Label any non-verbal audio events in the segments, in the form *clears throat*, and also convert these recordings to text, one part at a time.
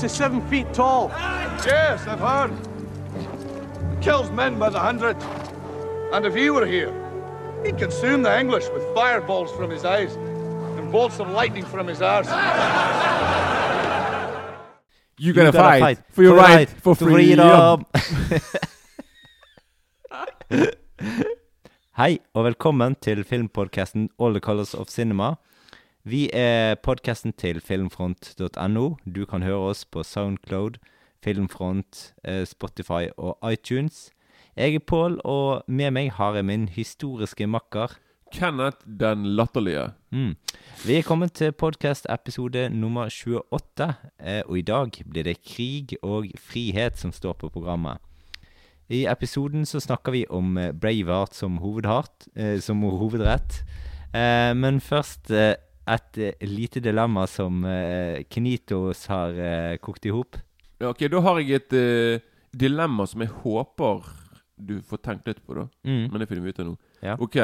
Wallace is seven feet tall. Yes, I've heard. Kills men by the hundred. And if he were here, he'd consume the English with fireballs from his eyes and bolts of lightning from his arse. *laughs* You gotta, gotta fight, fight for your for right right for to freedom. *laughs* *laughs* Hei, og velkommen til filmpodcasten All the Colors of Cinema. Vi er podcasten til filmfront.no. Du kan høre oss på Soundcloud, Filmfront, eh, Spotify og iTunes. Jeg er Pål, og med meg har jeg min historiske makker. Kenneth den latterlige. Mm. Vi er kommet til podcast-episode nummer 28, eh, og i dag blir det krig og frihet som står på programmet. I episoden så snakker vi om eh, Braveheart som, hovedhart, som hovedrett. Men først et eh, lite dilemma som eh, Knitos har eh, kokt i hop. Ja, ok, da har jeg et dilemma som jeg håper du får tenkt litt på, da. Mm. Men det finner vi ut av nå. Ja. Ok,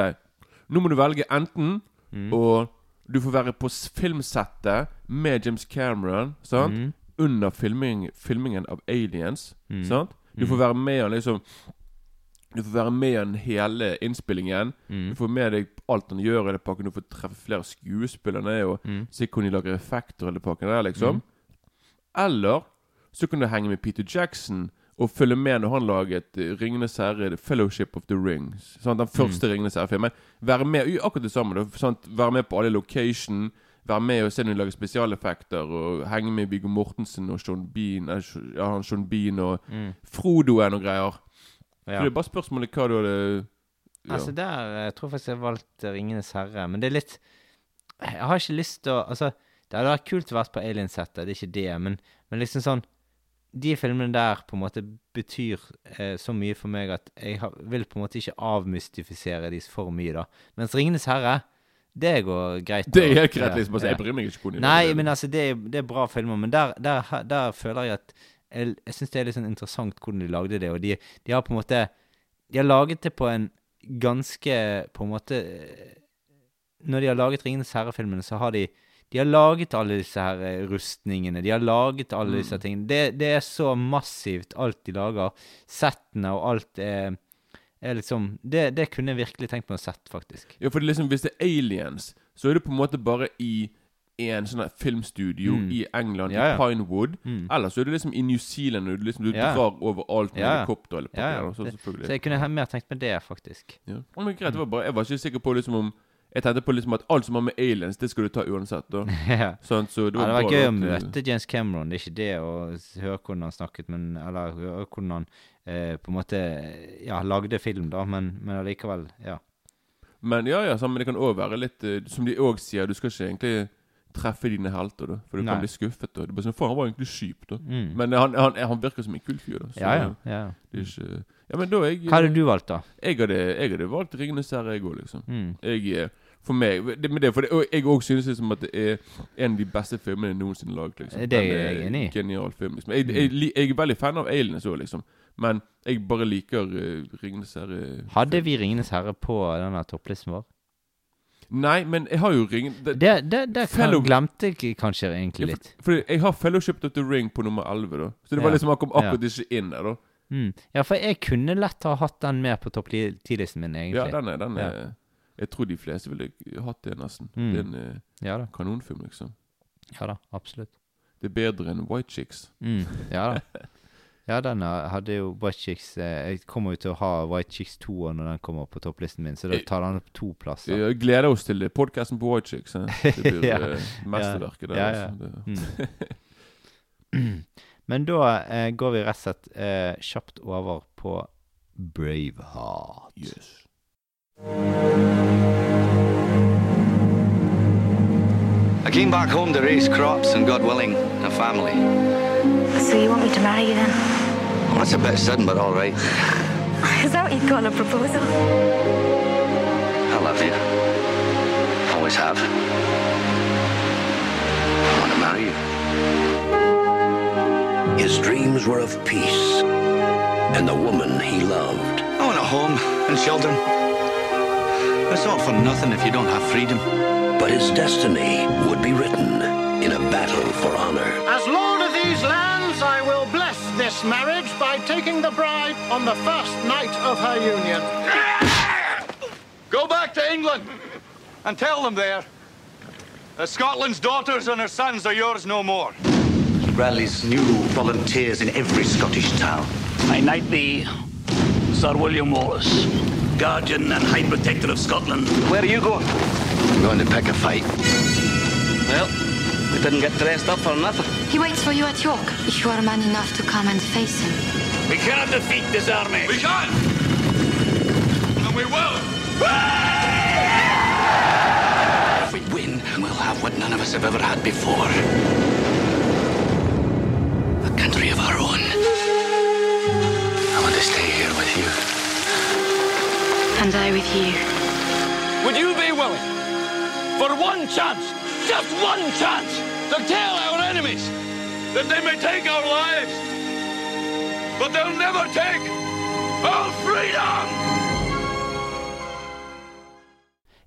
nå må du velge enten Mm. og du får være på filmsettet med James Cameron, sant? Mm. Under filming, filmingen av Aliens, Mm. sant? Du får Mm. være med han liksom Du får være med han hele innspillingen. Mm. Du får med deg alt han gjør i det pakken. Du får treffe flere skuespillere og Mm. se hvordan de lager effekter i det pakken der, liksom. Mm. Eller så kan du henge med Peter Jackson og følge med når han laget uh, 'Ringenes herre', The 'Fellowship of the Rings'. Sant? Den første 'Ringenes herre'-filmen. Være med akkurat det samme. Sant? Være med på alle location. Være med og se når de lager spesialeffekter. Og henge med Viggo Mortensen og Sean Bean, eh, Sean Bean og Mm. Frodoen og greier. Ja. Så det er bare spørsmålet hva du hadde ja. Altså der jeg tror faktisk jeg valgte 'Ringenes herre', men det er litt Jeg har ikke lyst til å Altså, det hadde vært kult å være på Alien-settet, det er ikke det, men, men liksom sånn De filmene der på en måte betyr eh, så mye for meg at jeg har, vil på en måte ikke avmystifisere de for mye, da. Mens 'Ringenes herre', det går greit. Det er helt greit, liksom. Altså, ja. jeg bryr meg ikke Nei, men altså, det er, det er bra filmer, men der, der, der føler jeg at Jeg, jeg syns det er litt sånn interessant hvordan de lagde det, og de, de har på en måte De har laget det på en ganske På en måte eh, Når de har laget 'Ringenes herre'-filmene, så har de de har laget alle disse her eh, rustningene, de har laget alle Mm. disse tingene. Det, det er så massivt, alt de lager. Settene og alt er, er liksom det, det kunne jeg virkelig tenkt meg å sett, faktisk. Ja, for det liksom, hvis det er aliens, så er det på en måte bare i en sånn filmstudio Mm. i England, Ja, ja. i Pinewood. Mm. Eller så er du liksom i New Zealand, og du, liksom, du Ja. drar overalt med Ja, ja. helikopter eller Ja, ja. papir, så selvfølgelig. Så jeg kunne mer tenkt meg det, faktisk. ja. Ja, men greit, det var bare, jeg var ikke sikker på liksom om Jeg tenkte på liksom at alt som har med aliens, det skal du ta uansett. da *laughs* ja. sånn, så det Ja, var, det var gøy å møte James Cameron. Det er ikke det å høre hvordan han snakket, men Eller høre hvordan han eh, på en måte Ja, lagde film, da, men, men allikevel, ja. Men ja, ja, sammen, det kan òg være litt eh, Som de òg sier, du skal ikke egentlig treffe dine helter, da. For du Nei. kan bli skuffet. da Det er bare sånn, Faen, han var egentlig kjip, da. Mm. Men han, han, han virker som en kul fyr, da. Så ja, ja, ja. det er ikke Ja, men da jeg Hva hadde du valgt, da? Jeg hadde, jeg hadde valgt 'Ringenes herre', jeg òg, liksom. Mm. Jeg, eh, for meg det, det, for det, og Jeg òg synes liksom at det er en av de beste filmene jeg noensinne laget. Liksom. Det er jeg enig i. Genial film. Liksom. Jeg, Mm. jeg, li- jeg er veldig fan av Aliens òg, liksom. Men jeg bare liker uh, 'Ringenes herre'. Hadde vi 'Ringenes herre' på denne topplisten vår? Nei, men jeg har jo ringen det, Det, det, det Fellow- glemte jeg kanskje egentlig Ja, litt. for, fordi jeg har 'Fellowship of the Ring' på nummer 11, da. Så det var Ja. liksom akkurat, akkurat ikke inn der, da. Mm. Ja, for jeg kunne lett ha hatt den med på topp 10-listen min, egentlig. Ja, den er, den er Ja. Jeg tror de fleste ville hatt det, nesten. Mm. Det er en eh, Ja kanonfilm, liksom. Ja da, absolutt. Det er bedre enn White Chicks. Mm, ja da. *laughs* Ja, den hadde jo White Chicks eh, Jeg kommer jo til å ha White Chicks 2 når den kommer på topplisten min, så da tar den opp to plasser. Jeg gleder oss til podkasten på White Chicks. eh. Det blir *laughs* Ja. eh, mesterverket der. Ja, ja. Altså. Mm. *laughs* *clears throat* Men da eh, går vi rett og slett eh, kjapt over på Braveheart. yes. I came back home to raise crops and, God willing, a family. So you want me to marry you then? Well, that's a bit sudden, but all right. *laughs* Is that what you'd call a proposal? I love you. Always have. I want to marry you. His dreams were of peace and the woman he loved. I want a home and children. It's all for nothing if you don't have freedom. But his destiny would be written in a battle for honor. As Lord of the these lands, I will bless this marriage by taking the bride on the first night of her union. Go back to England and tell them there that Scotland's daughters and her sons are yours no more. He rallies new volunteers in every Scottish town. I knight thee, Sir William Wallace, Guardian and High Protector of Scotland. Where are you going? I'm going to pick a fight. Well, we didn't get dressed up for nothing. He waits for you at York, if you are man enough to come and face him. We cannot defeat this army. We can! And we will! If we win, we'll have what none of us have ever had before. A country of our own. I want to stay here with you. And I with you. Would you be willing, for one chance, just one chance, to tell our enemies That they may take our lives, but they'll never take our freedom!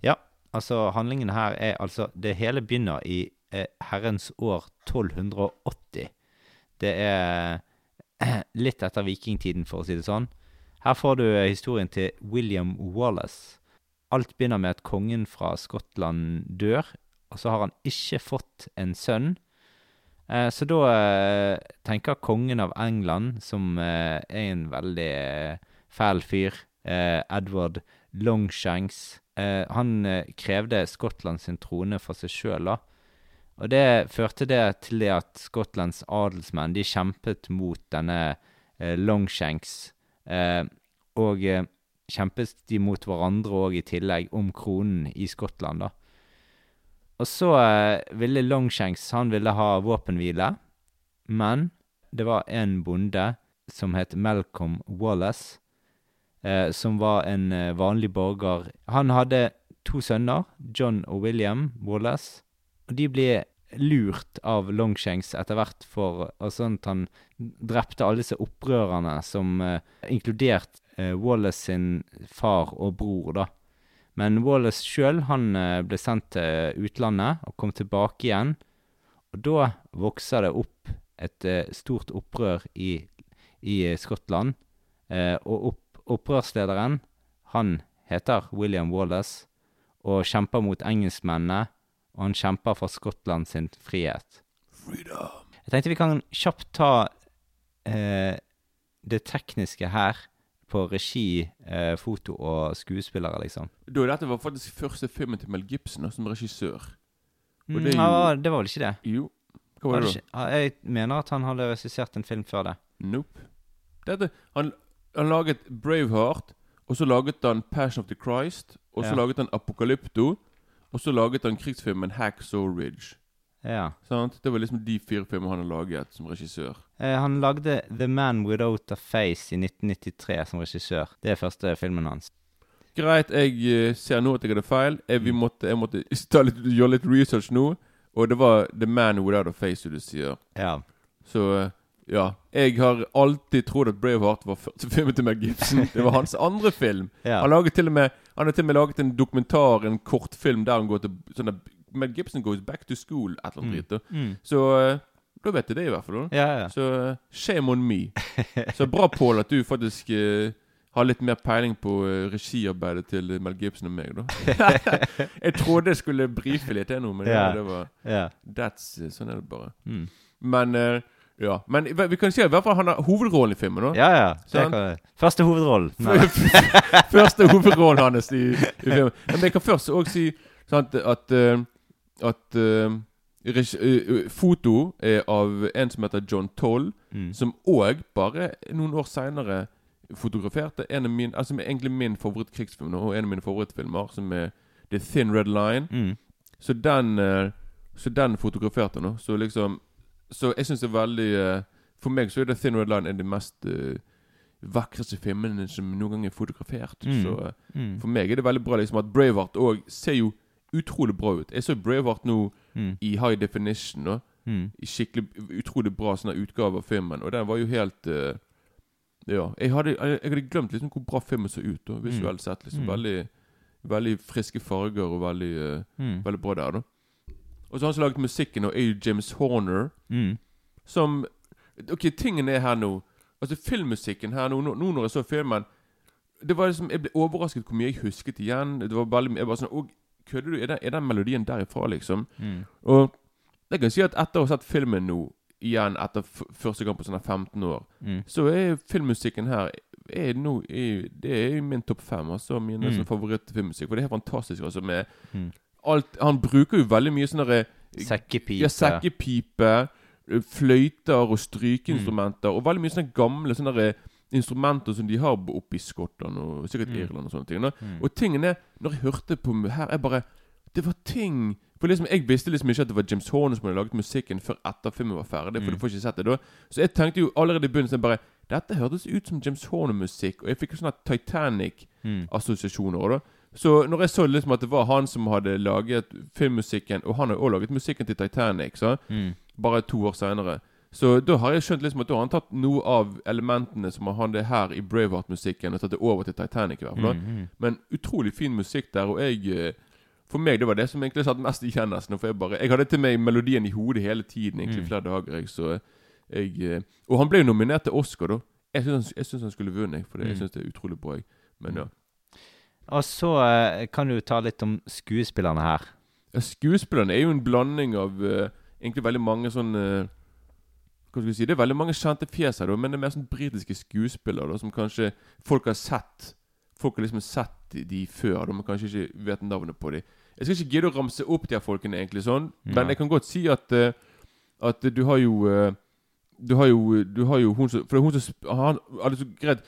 Ja, altså handlingen her er altså Det hele begynner i eh, herrens år 1280. Det er *clears throat* litt etter vikingtiden, for å si det sånn. Her får du eh, historien til William Wallace. Alt begynner med at kongen fra Skottland dør, og så har han ikke fått en sønn. Eh, så da eh, tenker kongen av England, som eh, er en veldig eh, fæl fyr, eh, Edward Longshanks eh, Han krevde Skottland sin trone for seg sjøl, da. Og det førte det til det at Skottlands adelsmenn de kjempet mot denne Longshanks. Og kjempet de mot hverandre òg i tillegg, om kronen i Skottland, da. Og så eh, ville Longshanks han ville ha våpenhvile, men det var en bonde som het Malcolm Wallace, eh, som var en eh, vanlig borger. Han hadde to sønner, John og William Wallace, og de ble lurt av Longshanks etter hvert for sånn at han drepte alle disse opprørerne, som eh, inkludert eh, Wallace sin far og bror, da. Men Wallace sjøl, han eh, ble sendt til utlandet og kom tilbake igjen. Og da vokser det opp et eh, stort opprør i, i eh, Skottland. Eh, og opp, opprørslederen, han heter William Wallace og kjemper mot engelskmennene. Og han kjemper for Skottland sin frihet. Jeg tenkte vi kan kjapt ta eh, det tekniske her på regi, eh, foto og skuespillere, liksom. Da, dette var faktisk første filmen til Mel Gibson som regissør. Og Mm, det jo- ja, det var vel ikke det? Jo. Hva Var var det da? ikke? Jeg mener at han hadde regissert en film før det. Nope. Dette, han, han laget Braveheart, og så laget han Passion of the Christ, og så Ja. laget han Apocalypto, og så laget han krigsfilmen Hacksaw Ridge. Ja. Sant? Det var liksom de fire filmene han har laget som regissør. Eh, han lagde The Man Without a Face i 1993 som regissør. Det er første filmen hans. Greit, jeg eh, ser nå at jeg hadde feil. Jeg, vi måtte, jeg måtte *laughs* litt, gjøre litt research nå, og det var The Man Without a Face, du sier. Ja. Så eh, ja. Jeg har alltid trodd at Braveheart var første *laughs* filmen til Meg Gibson. Det var hans andre film. Ja. Han, laget til og med, han har til og med laget en dokumentar, en kortfilm, der han går til sånn at Mel Gibson goes back to school, et eller annet dritt. Mm. Så eh, da vet jeg det, i hvert fall. Ja, ja. Så eh, shame on me. *laughs* Så bra, Paul, at du faktisk uh, har litt mer peiling på uh, regiarbeidet til Mel Gibson og meg, da. *laughs* jeg trodde jeg skulle brife litt jeg nå, men yeah. det, var yeah. That's Sånn er det bare. Mm. Men uh, ja. Men vi kan si at i hvert fall han har hovedrollen i filmen. da Ja, ja. Sant? kan, første hovedrollen. *laughs* Første hovedrollen hans i, i filmen. Men jeg kan først òg si sant, at eh, At eh, regi, eh, foto er av en som heter John Toll, Mm. som òg bare noen år seinere fotograferte en av min, altså egentlig min favorittkrigsfilm og en av mine favorittfilmer, som er The Thin Red Line. Mm. Så den eh, Så den fotograferte nå. Så liksom Så jeg syns det er veldig eh, For meg så er The Thin Red Line en av de mest uh, vakreste filmene som noen gang er fotografert. Mm. Så eh, Mm. for meg er det veldig bra liksom at Braveheart òg ser jo utrolig bra ut. Jeg så Braveheart nå Mm. i high definition. Da. Mm. I skikkelig utrolig bra sånn utgave av filmen. Og den var jo helt uh, Ja. Jeg hadde, jeg, hadde glemt liksom hvor bra filmen så ut, da, visuelt sett. liksom Mm. Veldig Veldig friske farger og veldig uh, Mm. Veldig bra der, da. Og så har han som laget musikken, og er jo James Horner. Mm. som Ok, tingen er her nå Altså Filmmusikken her nå, nå, nå når jeg så filmen Det var liksom Jeg ble overrasket hvor mye jeg husket igjen. Det var veldig Jeg var sånn Å, kødder du? Er den, er den melodien derifra, liksom? Mm. Og jeg kan si at etter å ha sett filmen nå igjen etter første gang på sånne 15 år, Mm. så er filmmusikken her er no, er, Det er i min topp fem. Altså min Mm. sånn favorittfilmmusikk. For det er helt fantastisk. Altså med Mm. alt Han bruker jo veldig mye sånne derre- Sekkepipe. Ja, sekkepipe, fløyter og strykeinstrumenter. Og veldig mye sånne gamle sånne derre instrumenter som de har oppe i Skottland og sikkert Mm. Irland og sånne ting. Mm. Og tingen er, når jeg hørte på her, jeg bare Det var ting For liksom, Jeg visste liksom ikke at det var James Horne som hadde laget musikken før etter filmen var ferdig. For Mm. du får ikke sett det da Så jeg tenkte jo allerede i begynnelsen bare Dette hørtes ut som James Horne-musikk, Og jeg fikk sånne Titanic-assosiasjoner. Da Så når jeg så liksom at det var han som hadde laget filmmusikken, og han har også laget musikken til Titanic, så Mm. bare to år seinere Så da har jeg skjønt liksom at da har han tatt noe av elementene som han det her i Braveheart-musikken, og tatt det over til Titanic. i hvert fall. Mm, mm. Men utrolig fin musikk der, og jeg eh, For meg det var det som egentlig satt mest i kjennelsen. For jeg bare Jeg hadde til meg melodien i hodet hele tiden, egentlig Mm. flere dager. Jeg, så jeg eh, Og han ble jo nominert til Oscar, da. Jeg syns han, han skulle vunnet, for det, jeg Mm. syns det er utrolig bra. Men ja. Og så eh, kan du ta litt om skuespillerne her. Ja, Skuespillerne er jo en blanding av uh, egentlig veldig mange sånn eh, Hva skal si Det er veldig mange kjente fjes her, men det er mer sånn britiske skuespillere da, som kanskje folk har sett Folk har liksom sett de, de før, da, men kanskje ikke vet navnet på dem. Jeg skal ikke gidde å ramse opp de her folkene, egentlig sånn, ja. men jeg kan godt si at eh, At du har jo eh, Du har jo Du har jo hun som For det er hun som han, altså, Greit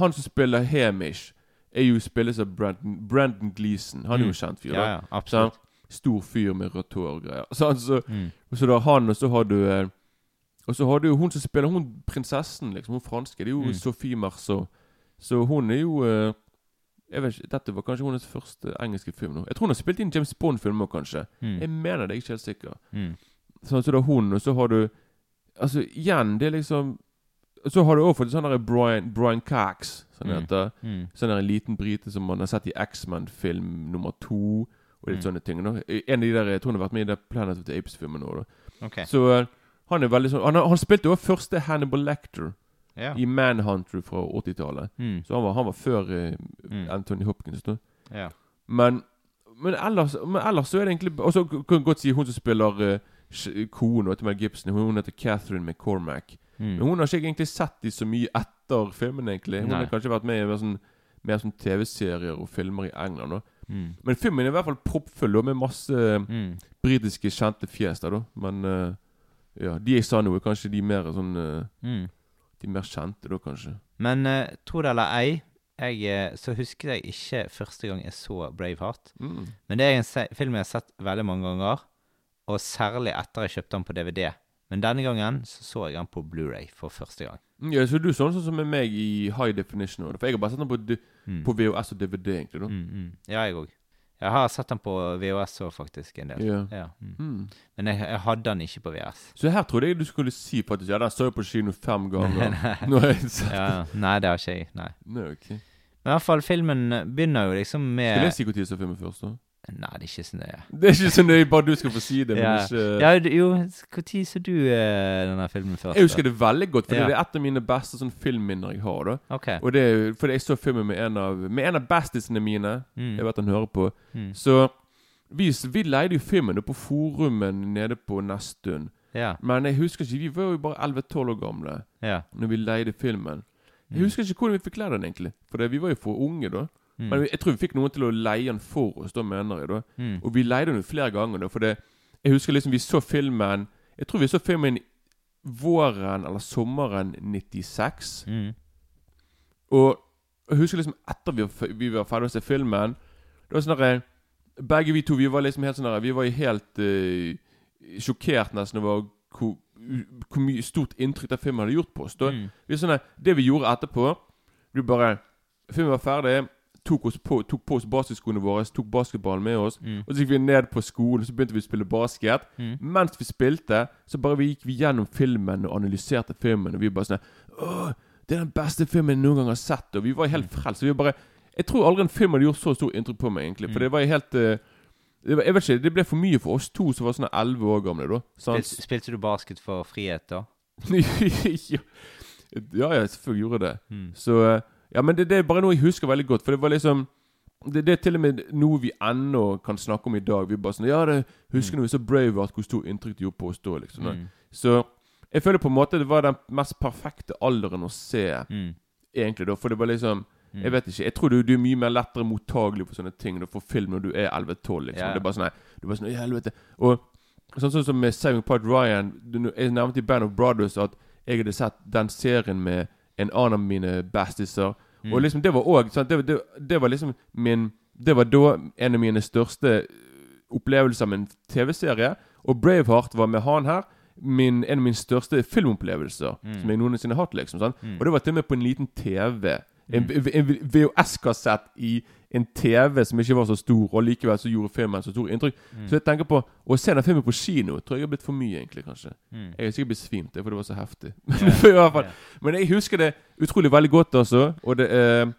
Han som spiller Hamish, er jo spilles av Brandon, Brandon Gleeson. Han er jo en kjent fyr. Ja, ja, Så absolutt. Stor fyr med rødt hår og greier. *laughs* Så, altså, Mm. så da han, og så har du eh, Og så har du jo hun som spiller Hun prinsessen, liksom. Hun franske. Det er jo Mm. Sophie Marceau. Så hun er jo eh, jeg vet ikke, Dette var kanskje hennes første engelske film. nå Jeg tror hun har spilt inn James Bond-film òg, kanskje. Mm. Jeg mener det, jeg er ikke helt sikker. Mm. Sånn, så da hun, og så har du Altså, igjen, det er liksom Så har du òg fått sånn der Brian, Brian Cax, som det Mm. heter. Mm. Sånn der en liten brite som man har sett i X-Men-film nummer to. Og litt Mm. sånne ting. Da. En av de der, Jeg tror han har vært med i det Planet of the Apes-filmen nå. Da. Okay. Så eh, han er veldig sånn Han, han spilte jo første Hannibal Lecter Ja. i Manhunter fra 80-tallet. Mm. Så han var, han var før uh, Mm. Anthony Hopkins. Da. ja. Men, men, ellers, men ellers så er det egentlig Og så kan jeg godt si hun som spiller uh, kona til Mel Gibson. Hun heter Catherine McCormack. Men Mm. hun har ikke egentlig sett de så mye etter filmen, egentlig. Hun Nei. har kanskje vært med i mer sånn, sånn TV-serier og filmer i England. Da. Mm. Men filmen er i hvert fall proppfull da, med masse Mm. britiske kjente fjes der, da. Men eh, ja, de jeg sa nå, er kanskje de mer sånn eh, Mm. De mer kjente, da, kanskje. Men uh, tro det eller ei, jeg, eh, så husker jeg ikke første gang jeg så Braveheart. Mm. Men det er en film jeg har sett veldig mange ganger, og særlig etter jeg kjøpte den på DVD. Men denne gangen så, så jeg den på Blu-ray for første gang. Mm, Ja, så du sånn sånn som med meg i high definition. For jeg har bare sett den på, Mm. på VHS og DVD, egentlig. da Mm, mm. Ja, jeg òg. Jeg har sett den på VHS òg, faktisk. en del. Ja. Ja. Mm. Mm. Men jeg, jeg hadde den ikke på VHS. Så her trodde jeg du skulle si faktisk Ja, den står jo på kino fem *laughs* ganger. nei, Ja, nei, det har ikke jeg. Nei. Nei, okay. Men i hvert fall, filmen begynner jo liksom med Skal jeg si når filmen først, da? Nei, det er ikke så nøye. Det er ikke så nøye, bare du skal få si det. Men Ja. ikke Ja, jo, når så du eh, denne filmen først? Jeg husker det veldig godt, for Ja. det er et av mine beste sånn filmminner jeg har. da okay. Og det er fordi jeg så filmen med en av Med en av bestisene mine. Mm. Jeg vet han hører på. Mm. Så vi, vi leide jo filmen da på forumen nede på Nesttun. Ja. Men jeg husker ikke, vi var jo bare 11-12 år gamle ja. Når vi leide filmen. Jeg Mm. husker ikke hvordan vi fikk kledd den, egentlig. For det, vi var jo for unge da. Mm. Men jeg tror vi fikk noen til å leie den for oss, da mener jeg. da Mm. Og vi leide den jo flere ganger. da For det, jeg husker liksom vi så filmen Jeg tror vi så filmen våren eller sommeren 96. Mm. Og jeg husker liksom etter vi vi var ferdig å se filmen Det var sånn der, Begge vi to vi var liksom helt sånn der, Vi var helt uh, sjokkert nesten over hvor, hvor mye stort inntrykk den filmen hadde gjort på oss. Da. Mm. Vi sånn der, Det vi gjorde etterpå Vi bare Filmen var ferdig. Tok, oss på, tok på oss basketskoene våre, tok basketballen med oss. Mm. Og så gikk vi ned på skolen Så begynte vi å spille basket. Mm. Mens vi spilte, så bare vi gikk vi gjennom filmen og analyserte filmen. Og vi bare sånn Åh, det er den beste filmen jeg noen gang har sett. Og vi var helt frelst. Så vi bare Jeg tror aldri en film hadde gjort så stor inntrykk på meg, egentlig. For Mm. det var helt det var, Jeg vet ikke, det ble for mye for oss to som var sånn 11 år gamle, da. Spil, spilte du basket for frihet, da? *laughs* ja, ja, jeg selvfølgelig gjorde det. Så eh, Ja, men det, det er bare noe jeg husker veldig godt, for det var liksom det, det er til og med noe vi ennå kan snakke om i dag. Vi bare sånn Ja, det husker når vi så Braveheart, hvor stort inntrykk det gjorde på oss da, liksom. Mm. Så jeg føler på en måte det var den mest perfekte alderen å se, Mm. egentlig, da. For det var liksom Jeg vet ikke. Jeg tror du, du er mye mer lettere mottagelig for sånne ting for film når du er 11-12. liksom. yeah. Det er bare sånn Du er bare sånn «Å, helvete. Og sånn sånn som med Saving Part Ryan du, Jeg nevnte i Band of Brothers at jeg hadde sett den serien med en annen av mine bastiser. Mm. Og liksom det var òg det, det, det var liksom min Det var da en av mine største opplevelser med en TV-serie. Og Braveheart var med han her. Min, en av mine største filmopplevelser Mm. som jeg noensinne har hatt. liksom mm. Og det var til og med på en liten TV. En, en VHS-kassett i en TV som ikke var så stor, og likevel så gjorde filmen så stor inntrykk. Så jeg tenker på Å se den filmen på kino tror jeg har blitt for mye, egentlig. kanskje Mm. Jeg har sikkert besvimt, det for det var så heftig. *laughs* Fall. Men jeg husker det utrolig veldig godt, altså. Og det er,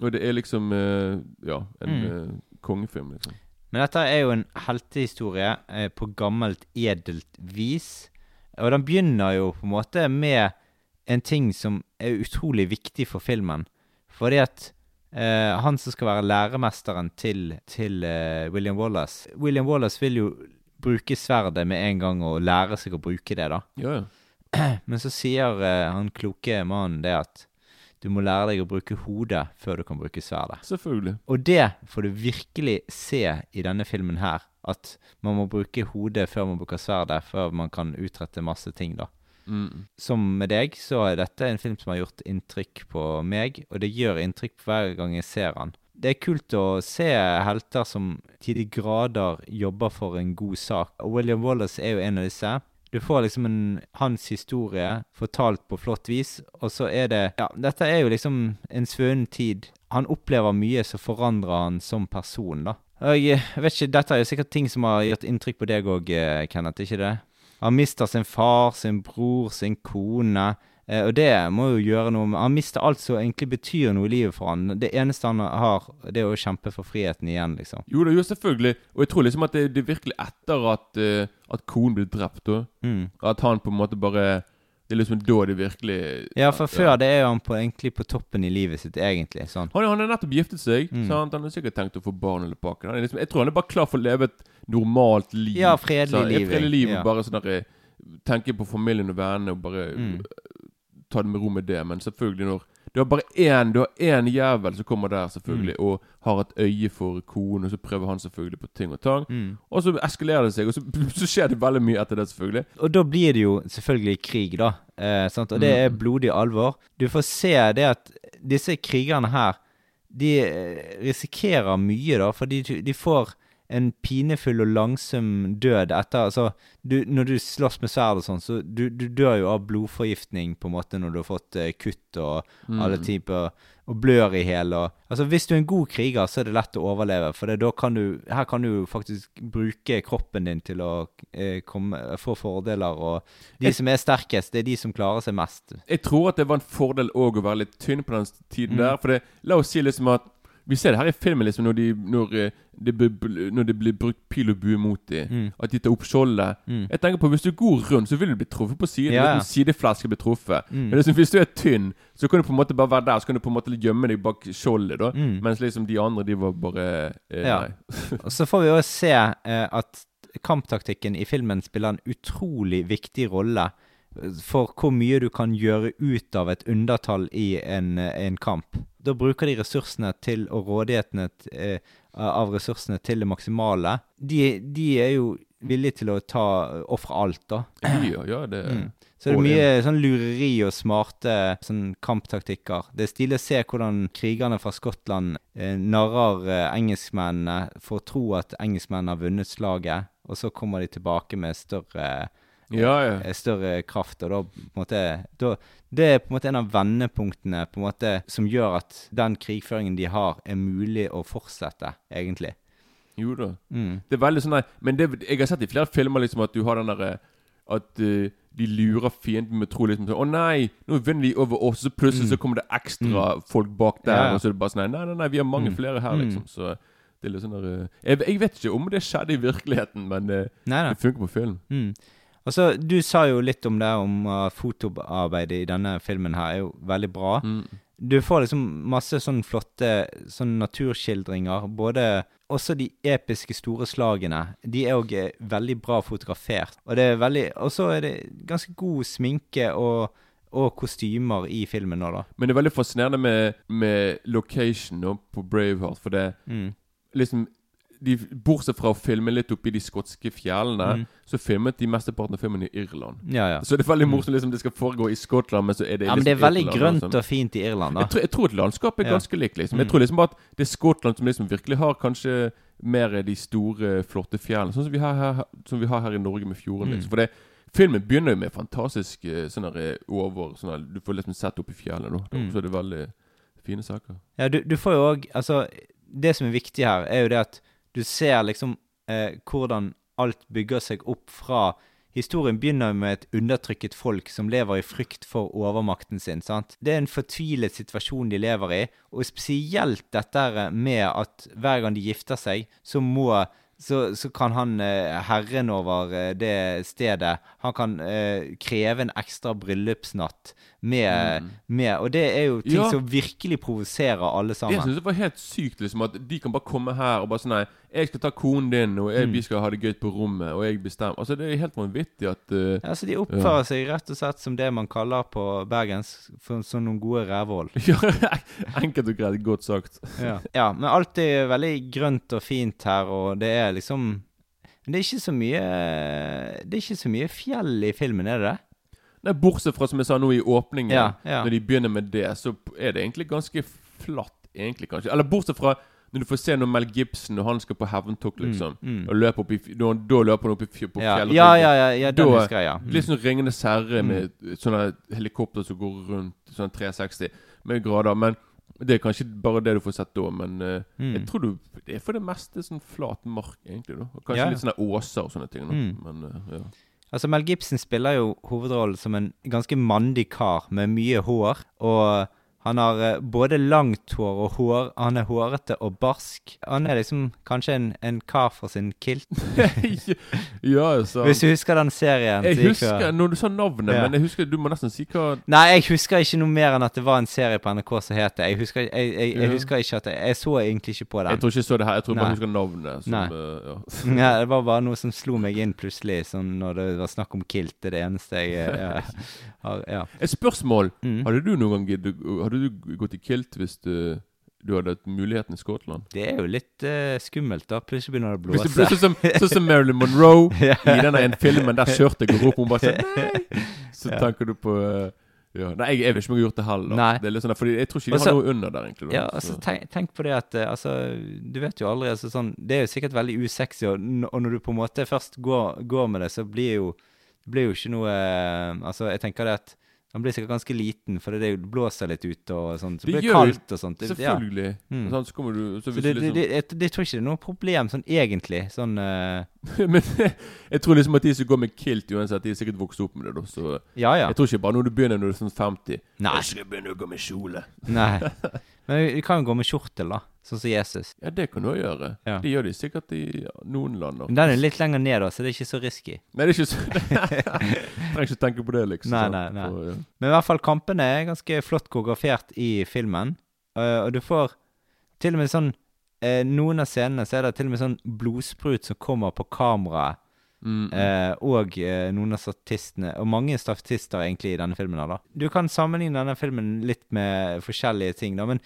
og det er liksom eh, Ja, en Mm. eh, kongefilm, liksom. Men dette er jo en heltehistorie eh, på gammelt, edelt vis. Og den begynner jo på en måte med en ting som er utrolig viktig for filmen. Fordi at eh, han som skal være læremesteren til, til uh, William Wallace William Wallace vil jo bruke sverdet med en gang og lære seg å bruke det, da. Ja, ja. *clears throat* Men så sier uh, han kloke mannen det at du må lære deg å bruke hodet før du kan bruke sverdet. Selvfølgelig. Og det får du virkelig se i denne filmen her. At man må bruke hodet før man bruker sverdet, før man kan utrette masse ting, da. Som med deg, så er dette en film som har gjort inntrykk på meg, og det gjør inntrykk hver gang jeg ser den. Det er kult å se helter som til de grader jobber for en god sak, og William Wallace er jo en av disse. Du får liksom en, hans historie fortalt på flott vis, og så er det Ja, dette er jo liksom en svunnen tid. Han opplever mye som forandrer han som person, da. Og jeg, vet ikke, Dette er jo sikkert ting som har gjort inntrykk på deg òg, Kenneth, ikke det? Han mister sin far, sin bror, sin kone. Eh, og det må jo gjøre noe med Han mister alt som egentlig betyr noe i livet for han. Det eneste han har, det er å kjempe for friheten igjen, liksom. Jo da, jo selvfølgelig. Og jeg tror liksom at det, det virkelig etter at, uh, at konen blir drept, da. Mm. At han på en måte bare Det er liksom da det virkelig Ja, for før det er jo han på, egentlig på toppen i livet sitt, egentlig. sånn. Han, han har nettopp giftet seg. Mm. Sant? Han har sikkert tenkt å få barn eller pakke. Liksom, jeg tror han er bare klar for å leve et normalt liv. Ja, fredelig sånn, liv, fredelig liv ja. og bare sånn der, Tenke på familien og vennene og bare Mm. ta det med ro med det. Men selvfølgelig når Du har bare én Du har én jævel som kommer der, selvfølgelig, Mm. og har et øye for konen, og så prøver han selvfølgelig på ting og tang. Mm. Og så eskalerer det seg, og så, *laughs* så skjer det veldig mye etter det, selvfølgelig. Og da blir det jo selvfølgelig krig, da. Eh? Og det er blodig alvor. Du får se det at disse krigerne her, de eh, risikerer mye, da, fordi de, de får en pinefull og langsom død etter Altså, du, når du slåss med sverd og sånn, så du, du dør jo av blodforgiftning på en måte når du har fått eh, kutt og alle typer Og blør i hjel og Altså, hvis du er en god kriger, så er det lett å overleve, for det, da kan du Her kan du faktisk bruke kroppen din til å eh, komme, få fordeler, og de som er sterkest, det er de som klarer seg mest. Jeg tror at det var en fordel òg å være litt tynn på den tiden Mm. der. For det, la oss si liksom at Vi ser det her i filmen liksom når, de, når, de, det, blir- når det blir brukt pil og bue mot dem. Mm. At de tar opp skjoldet. Mm. Jeg tenker på Hvis du går rundt, så vil du bli truffet på siden. Liksom Sideflesk blir truffet. Mm. Men liksom, hvis du er tynn, så kan du på en måte bare være der Så kan du på en måte gjemme deg bak skjoldet. da Mm. Mens liksom de andre, de var bare eh, Ja. Nei. *laughs* Og så får vi også se eh, at kamptaktikken i filmen spiller en utrolig viktig rolle for hvor mye du kan gjøre ut av et undertall i en, eh, en kamp. Da bruker de ressursene til og rådighetene eh, av ressursene til det maksimale. De, de er jo villige til å ta ofre alt, da. Ja, ja, det Mm. Så det er mye sånn lureri og smarte sånn kamptaktikker. Det er stilig å se hvordan krigerne fra Skottland eh, narrer eh, engelskmennene for å tro at engelskmennene har vunnet slaget, og så kommer de tilbake med større, Ja, ja. eh, større kraft. Og da på en måte da, Det er på en måte en av vendepunktene på en måte som gjør at den krigføringen de har, er mulig å fortsette, egentlig. Jo da. Mm. Det er veldig sånn der, Men det, jeg har sett i flere filmer liksom at du har den derre At uh, de lurer fienden med å tro liksom sånn, 'Å nei, nå vinner de over oss.' Så plutselig så kommer det ekstra folk bak der, Mm. Ja, og så er det bare sånn Nei, nei, nei, vi har mange Mm. flere her, Mm. liksom. Så det er litt sånn der uh, jeg, jeg vet ikke om det skjedde i virkeligheten, men eh, Nei, nei. det funker på film. Mm. Og så, Du sa jo litt om det, om uh, fotoarbeidet i denne filmen her er jo veldig bra. Mm. Du får liksom masse sånn flotte sånn naturskildringer. Både Også de episke store slagene. De er òg veldig bra fotografert. Og det er veldig Og så er det ganske god sminke og, og kostymer i filmen nå, da. Men det er veldig fascinerende med, med location nå på Braveheart, for det Mm. liksom de, Bortsett fra å filme litt oppi de skotske fjellene, Mm. så filmet de mesteparten av filmen i Irland. Ja, ja. Så det er veldig morsomt liksom det skal foregå i Skottland, men så er det ja men liksom det er veldig Irland, grønt liksom. og fint i Irland, da. Jeg tror, jeg tror at landskapet er ganske likt. liksom Mm. Jeg tror liksom bare at det er Skottland som liksom virkelig har kanskje mer de store, flotte fjellene. Sånn som vi har her, som vi har her i Norge med fjorden. Mm. liksom For det, Filmen begynner jo med fantastisk eh, sånn eh, over sånne, Du får liksom sett opp i fjellet. nå Mm. Så er det veldig fine saker. Ja, du, du får jo òg Altså, det som er viktig her, er jo det at du ser liksom eh, hvordan alt bygger seg opp fra Historien begynner med et undertrykket folk som lever i frykt for overmakten sin. sant? Det er en fortvilet situasjon de lever i, og spesielt dette med at hver gang de gifter seg, så må så, så kan han eh, herren over eh, det stedet Han kan eh, kreve en ekstra bryllupsnatt med, med Og det er jo ting Ja. som virkelig provoserer alle Jeg sammen. synes det var helt sykt liksom at de kan bare komme her og bare sånn Nei, jeg skal ta konen din, og jeg, Mm. vi skal ha det gøy på rommet, og jeg bestemmer. Altså Det er helt vanvittig at uh, Ja, så De oppfører seg rett og slett som det man kaller på bergensk for, som noen gode rævhål. *laughs* Ja, enkelt og greit. Godt sagt. Ja. ja, men alt er veldig grønt og fint her, og det er liksom Men det er ikke så mye Det er ikke så mye fjell i filmen, er det det? Nei, Bortsett fra, som jeg sa nå i åpningen, Ja, ja. når de begynner med det, så er det egentlig ganske flatt, egentlig, kanskje. Eller bortsett fra når du får se når Mel Gibson og han skal på hevntokt, liksom. mm. Og løper opp i, da, da løper han opp i, på Ja, ja, ja, ja, ja den Da- husker jeg, ja. Mm. Litt sånn Ringenes herre med sånne helikopter som går rundt sånn 360 med grader. Men det er kanskje bare det du får sett da. Men uh, Mm. jeg tror du Det er for det meste sånn flat mark, egentlig. da Kanskje Ja. litt sånne åser og sånne ting. Da. Mm. Men uh, ja. Altså, Mel Gibson spiller jo hovedrollen som en ganske mandig kar med mye hår. Og han har eh, både langt hår og hår. Han er hårete og barsk. Han er liksom kanskje en, en kar fra sin kilt. *laughs* ja, så Hvis du husker den serien Jeg husker før. når du sa navnet, Ja. men jeg husker du må nesten si hva Nei, jeg husker ikke noe mer enn at det var en serie på NRK som het det. Jeg husker, jeg, jeg, jeg husker ikke at jeg, så egentlig ikke på den. Jeg tror ikke jeg så det her. Jeg tror bare jeg husker navnet. Som, eh, ja. *laughs* Ja, det var bare noe som slo meg inn plutselig, sånn når det var snakk om kilt. Det er det eneste jeg eh, *laughs* har Ja. Et spørsmål. Mm. Hadde du noen gang giddet Hadde du gått i kilt hvis du, du hadde hatt muligheten i Skottland? Det er jo litt eh, skummelt, da. Plutselig begynner det å Hvis blåse. ble sånn som, sånn som Marilyn Monroe *laughs* i denne ene filmen der skjørtet går opp, og hun bare sier Nei! Så tenker du på eh, ja. Nei, jeg, jeg vet ikke om jeg har gjort det heller. Nei. Det er litt sånn, der, fordi jeg tror ikke de Altså- har noe under der, egentlig. Da. Ja, altså, Så- tenk, tenk på det at eh, altså, Du vet jo aldri altså, sånn, Det er jo sikkert veldig usexy, og, n- og når du på en måte først går, går med det, så blir jo det blir jo ikke noe eh, Altså, jeg tenker det at han blir sikkert ganske liten, for det er det blåser litt ute og sånt. Så Det det blir kaldt og sånt. Selvfølgelig. ja. Mm. Sånn, så kommer du så Så det, du det, liksom, det, jeg, det tror ikke det er noe problem sånn egentlig. Sånn uh... *laughs* Men *laughs* jeg tror liksom at de som går med kilt uansett, de er sikkert vokst opp med det. da Så Ja, ja. Jeg tror ikke bare når du begynner når du er sånn 50 Nei. Jeg skal begynne å gå med kjole. Nei. *laughs* Men vi- kan jo gå med skjortel, da. Sånn som Jesus. Ja, det kan du også gjøre. Ja. Det gjør de sikkert i noen land. Men den er litt lenger ned, da, så det er ikke så risky. Nei, det er ikke så *laughs* Trenger ikke tenke på det, liksom. Nei, nei, nei. For, ja. Men i hvert fall kampene er ganske flott koreografert i filmen. Uh, og du får til og med sånn uh, Noen av scenene så er det til og med sånn blodsprut som kommer på kameraet. Mm. Eh, og uh, noen av statistene Og mange statister egentlig i denne filmen. her da Du kan sammenligne denne filmen litt med forskjellige ting, da. Men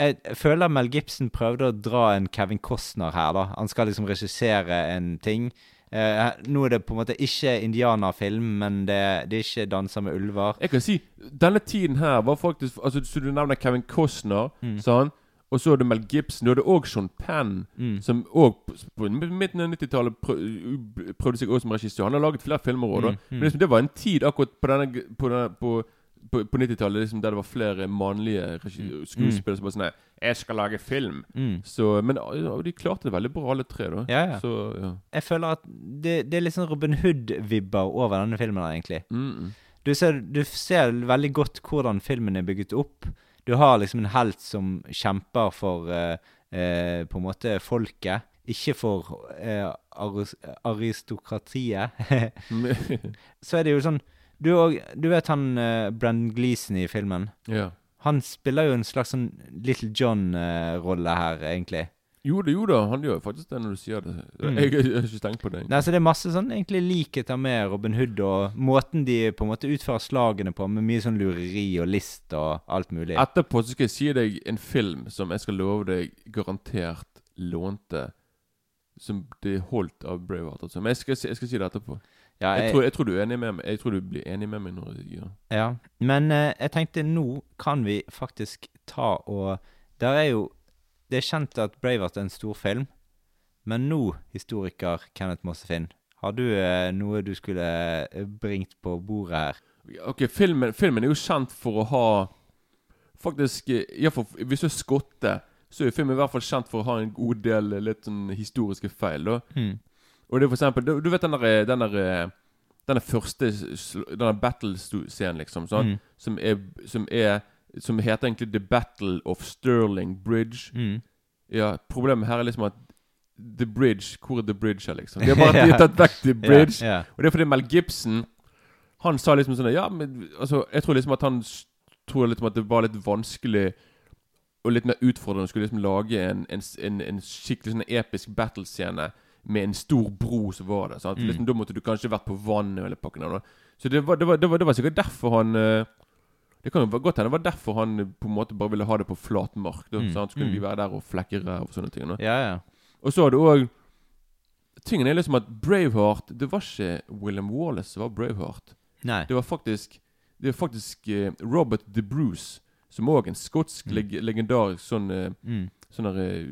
jeg føler Mel Gibson prøvde å dra en Kevin Costner her. da Han skal liksom regissere en ting. Eh, nå er det på en måte ikke indianerfilm, men det, det er ikke 'Danser med ulver'. Jeg kan si denne tiden her var faktisk Altså, Så du nevner Kevin Costner, Mm. sånn, Og så er det Mel Gibson. Du hadde òg Sean Penn, Mm. som òg på, midten av 90-tallet prøv, prøvde seg også som regissør. Han har laget flere filmer òg. Mm, mm. Men liksom, det var en tid akkurat på denne På, denne, på, på, på 90-tallet liksom, der det var flere mannlige regi- skuespillere som bare sånn jeg skal lage film. Mm. Så, men ja, de klarte det veldig bra, alle tre. da Ja, ja. Så, ja. Jeg føler at det, det er litt sånn Robin Hood-vibber over denne filmen, her, egentlig. Mm, mm. Du ser, du ser veldig godt hvordan filmen er bygget opp. Du har liksom en helt som kjemper for uh, uh, på en måte folket, ikke for eh, aristokratiet. *laughs* så er det jo sånn Du, og, du vet han uh, Brendan Gleeson i filmen? ja. Han spiller jo en slags sånn Little John-rolle her, egentlig. Jo da, jo da, han gjør faktisk det når du sier det. Mm. Jeg, jeg, har ikke tenkt på det. Nei, så Det er masse sånn egentlig likheter med Robin Hood, og måten de på en måte utfører slagene på, med mye sånn lureri og list og alt mulig. Etterpå så skal jeg si deg en film som jeg skal love deg garantert lånte Som det holdt av Braveheart. Altså. Men jeg skal, jeg skal si det etterpå. Ja, Jeg tror, jeg tror du er enig med meg Jeg tror du blir enig med meg når jeg gjør Ja, men eh, jeg tenkte nå kan vi faktisk ta og Der er jo Det er kjent at Braveheart er en stor film, men nå, historiker Kenneth Mossefinn, har du eh, noe du skulle eh, bringt på bordet her? Ok, filmen, filmen er jo kjent for å ha Faktisk eh, ja, for, Hvis du er skotte, så er filmen i hvert fall kjent for å ha en god del eh, litt sånn historiske feil. da Mm. Og det er for eksempel Du, du vet den der, den der eh, Denne første Denne battle-scenen, liksom. Sånn, Mm. som, er, som er Som heter egentlig The Battle of Sterling Bridge. Mm. Ja, Problemet her er liksom at The Bridge Hvor er The Bridge her, liksom? De har *laughs* bare de har tatt vekk The Bridge. Yeah, yeah. Og det er fordi Mel Gibson Han sa liksom sånn Ja, men altså Jeg tror liksom at han tror liksom at det var litt vanskelig og litt mer utfordrende å skulle liksom lage en, en, en, en skikkelig sånn episk battle-scene med en stor bro som var der. Mm. Liksom, da måtte du kanskje vært på vannet eller pakken der. Så det var, det, var, det, var, det var sikkert derfor han eh, Det kan jo godt hende det var derfor han eh, på en måte bare ville ha det på flat mark. Da, Mm. Så kunne Mm. vi være der og flekke ræv og sånne ting. Da. ja, ja. Og så har du òg Tingen er liksom at Braveheart Det var ikke William Wallace som var Braveheart. Nei. Det var faktisk Det var faktisk eh, Robert De Bruce, som òg en skotsk Mm. leg legendarisk sånn Mm. Sånn der, eh,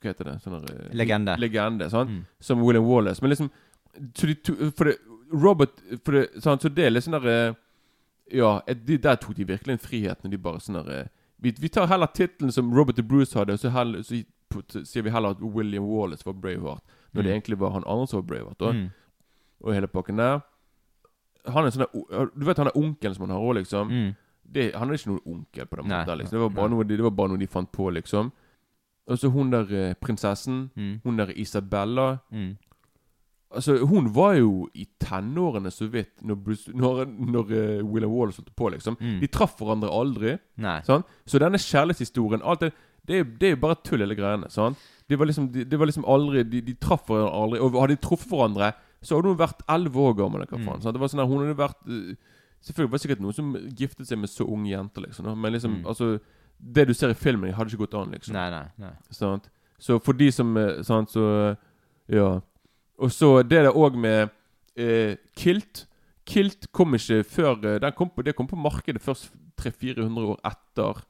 Hva heter det? Sånne, eh, Legende. Legende? Mm. Som William Wallace. Men liksom så de to, For det Robert for det, sant? Så det er litt sånn der eh, Ja, de, der tok de virkelig en frihet når de bare sånn der vi, vi tar heller tittelen som Robert the Bruce hadde, og så, heller, så put- sier vi heller at William Wallace var Braveheart. Når det Mm. egentlig var han andre som var Braveheart. Og, Mm. Og hele pakken der. Han er sånn Du vet han er onkelen som han har òg, liksom? Mm. Det, han er ikke noen onkel på den måten. Liksom. Det, var bare noe, de- det var bare noe de fant på, liksom. Og så hun der eh, prinsessen. Mm. Hun der Isabella. Mm. Altså, hun var jo i tenårene så vidt når, Bruce, når, når uh, William Wallace holdt på, liksom. Mm. De traff hverandre aldri. Sant? Så denne kjærlighetshistorien alt det, det, det er jo bare tull, hele greiene. Sånn? De var liksom, de, de var liksom aldri De, de traff hverandre aldri. Og hadde de truffet hverandre, så hadde hun vært elleve år gammel. eller Hva Mm. faen, sant? Det var sånn at Hun hadde vært eh, Selvfølgelig var det sikkert noen som giftet seg med så unge jenter, liksom. Men liksom, Mm. altså Det du ser i filmen, hadde ikke gått an, liksom. Nei, nei, nei. Så for de som eh, Sant, så eh, Ja. Og så det der òg med eh, Kilt. Kilt kom ikke før eh, den kom på, Det kom på markedet først 300-400 år etter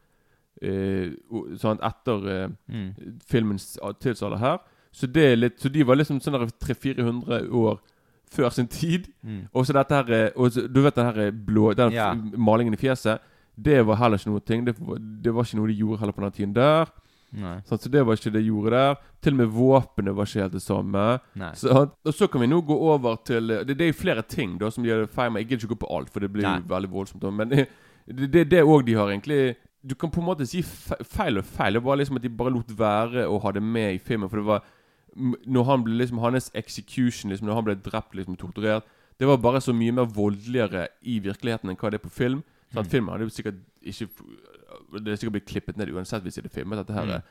eh, sant, Etter eh, Mm. filmens tidsalder her. Så det er litt Så de var liksom sånn der 300-400 år før sin tid. Mm. Og så dette her og Du vet den her blå Den Ja. malingen i fjeset. Det var heller ikke noe ting. Det, det var ikke noe de gjorde heller på den tiden der. Sant? Så det var ikke det de gjorde der. Til og med våpenet var ikke helt det samme. Så, og så kan vi nå gå over til Det, det er flere ting da som gjør feil. med. jeg gidder ikke gå på alt, for det blir Nei. jo veldig voldsomt. Men *laughs* det er det òg de har egentlig Du kan på en måte si feil og feil. Det var liksom at de bare lot være å ha det med i filmen. For det var Når han ble liksom Hans execution, liksom når han ble drept, liksom torturert Det var bare så mye mer voldeligere i virkeligheten enn hva det er på film. Så at Mm. Filmen hadde jo sikkert ikke Det er sikkert blitt klippet ned uansett hvis det er filmet dette her. Mm.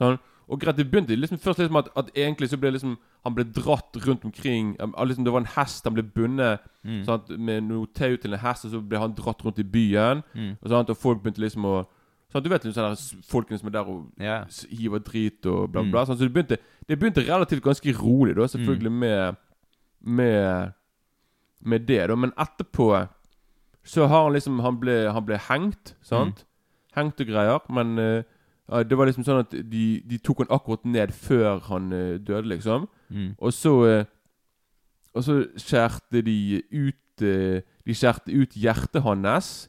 Sånn. Og greit, det begynte liksom først liksom at, at egentlig så ble liksom Han ble dratt rundt omkring um, liksom Det var en hest han ble bundet Mm. sant, med noe tau til en hest, og så ble han dratt rundt i byen. Mm. Og, sånn, og folk begynte liksom å sånn, Du vet liksom sånn folkene som er der og yeah. hiver drit og bla, Mm. bla. så det begynte, det begynte relativt ganske rolig, da, selvfølgelig, med Med Med det, da. Men etterpå så har han liksom Han ble, han ble hengt, sant? Hengt og greier. Men uh, det var liksom sånn at de, de tok han akkurat ned før han uh, døde, liksom. Mm. Og så uh, Og så skjærte de ut De skjærte ut hjertet hans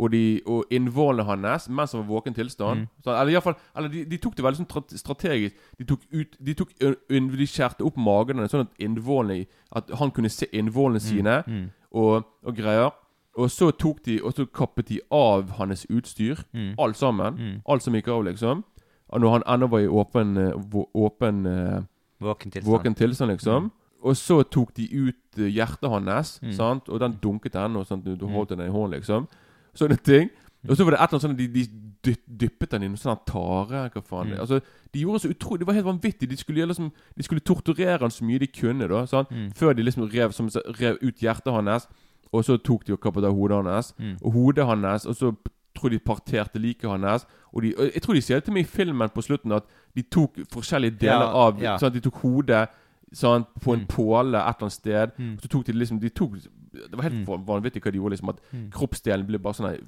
og, de, og innvollene hans mens han var i våken tilstand. Mm. Så, eller i hvert fall, eller de, de tok det veldig sånn strategisk. De tok ut De, tok, de skjærte opp magen hans, sånn at innvollene At han kunne se innvollene sine Mm. og, og greier. Og så tok de Og så kappet de av hans utstyr. Mm. Alt sammen. Mm. Alt som gikk av, liksom. Og Når han ennå var i åpen, eh, åpen eh, Våken tilstand. våken tilstand, liksom. Og så tok de ut eh, hjertet hans, Mm. sant? og den dunket ennå. Du, du holdt den i hånden, liksom. Sånne ting. Og så var det et eller annet sånn de, de dy- dyppet den i noe sånn tare. Hva faen. Mm. Altså, de gjorde så utrolig Det var helt vanvittig. De skulle, liksom, de skulle torturere han så mye de kunne, da. Sant? Mm. Før de liksom rev, som, rev ut hjertet hans. Og så tok de og kappet av hodet hans. Mm. Og hodet hans. Og så tror de parterte liket hans. Og, de, og jeg tror de sier det til meg i filmen på slutten at de tok forskjellige deler Ja, av ja. Sånn at de tok hodet sånn, på en Mm. påle et eller annet sted. Mm. Så tok de liksom de tok, Det var helt Mm. vanvittig hva de gjorde. liksom At Mm. kroppsdelen ble bare sånn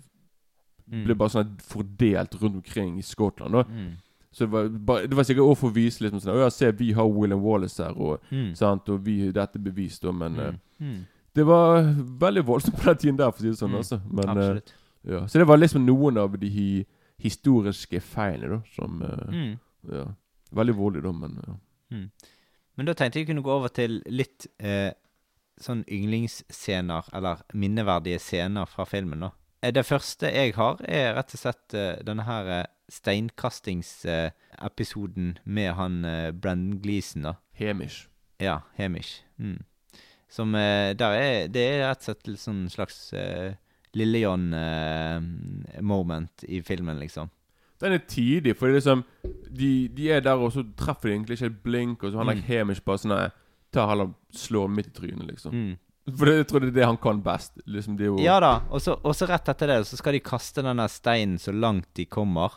Mm. Ble bare sånn fordelt rundt omkring i Skottland. Da. Mm. Så det var, bare, det var sikkert også for å vise liksom sånn ja, se, vi har William Wallace her, og, sant, og vi, dette er bevist, da. Men eh, Mm. Mm. det var veldig voldsomt på den tiden der, for å si det sånn. Mm. Altså. Men, uh, ja. Så det var liksom noen av de hi historiske feilene, da, som uh, Mm. ja. Veldig voldelig, da, men ja. Men da tenkte jeg kunne gå over til litt eh, sånn yndlingsscener, eller minneverdige scener fra filmen, da. Eh, Det første jeg har, er rett og slett uh, denne her steinkastingsepisoden med han uh, Brendan Gleeson, da. Hemish. Ja, Hemish. Mm. Som eh, der er Det er rett og slett litt sånn slags eh, Lille-John-moment i filmen, liksom. Den er tidig, for er liksom de, de er der, og så treffer de egentlig ikke et blink, og så han er Mm. Hemish bare sånn nei, han og slår midt i trynet, liksom. Mm. For det, jeg tror det er det han kan best. Liksom, det er Ja da, og så rett etter det så skal de kaste denne steinen så langt de kommer.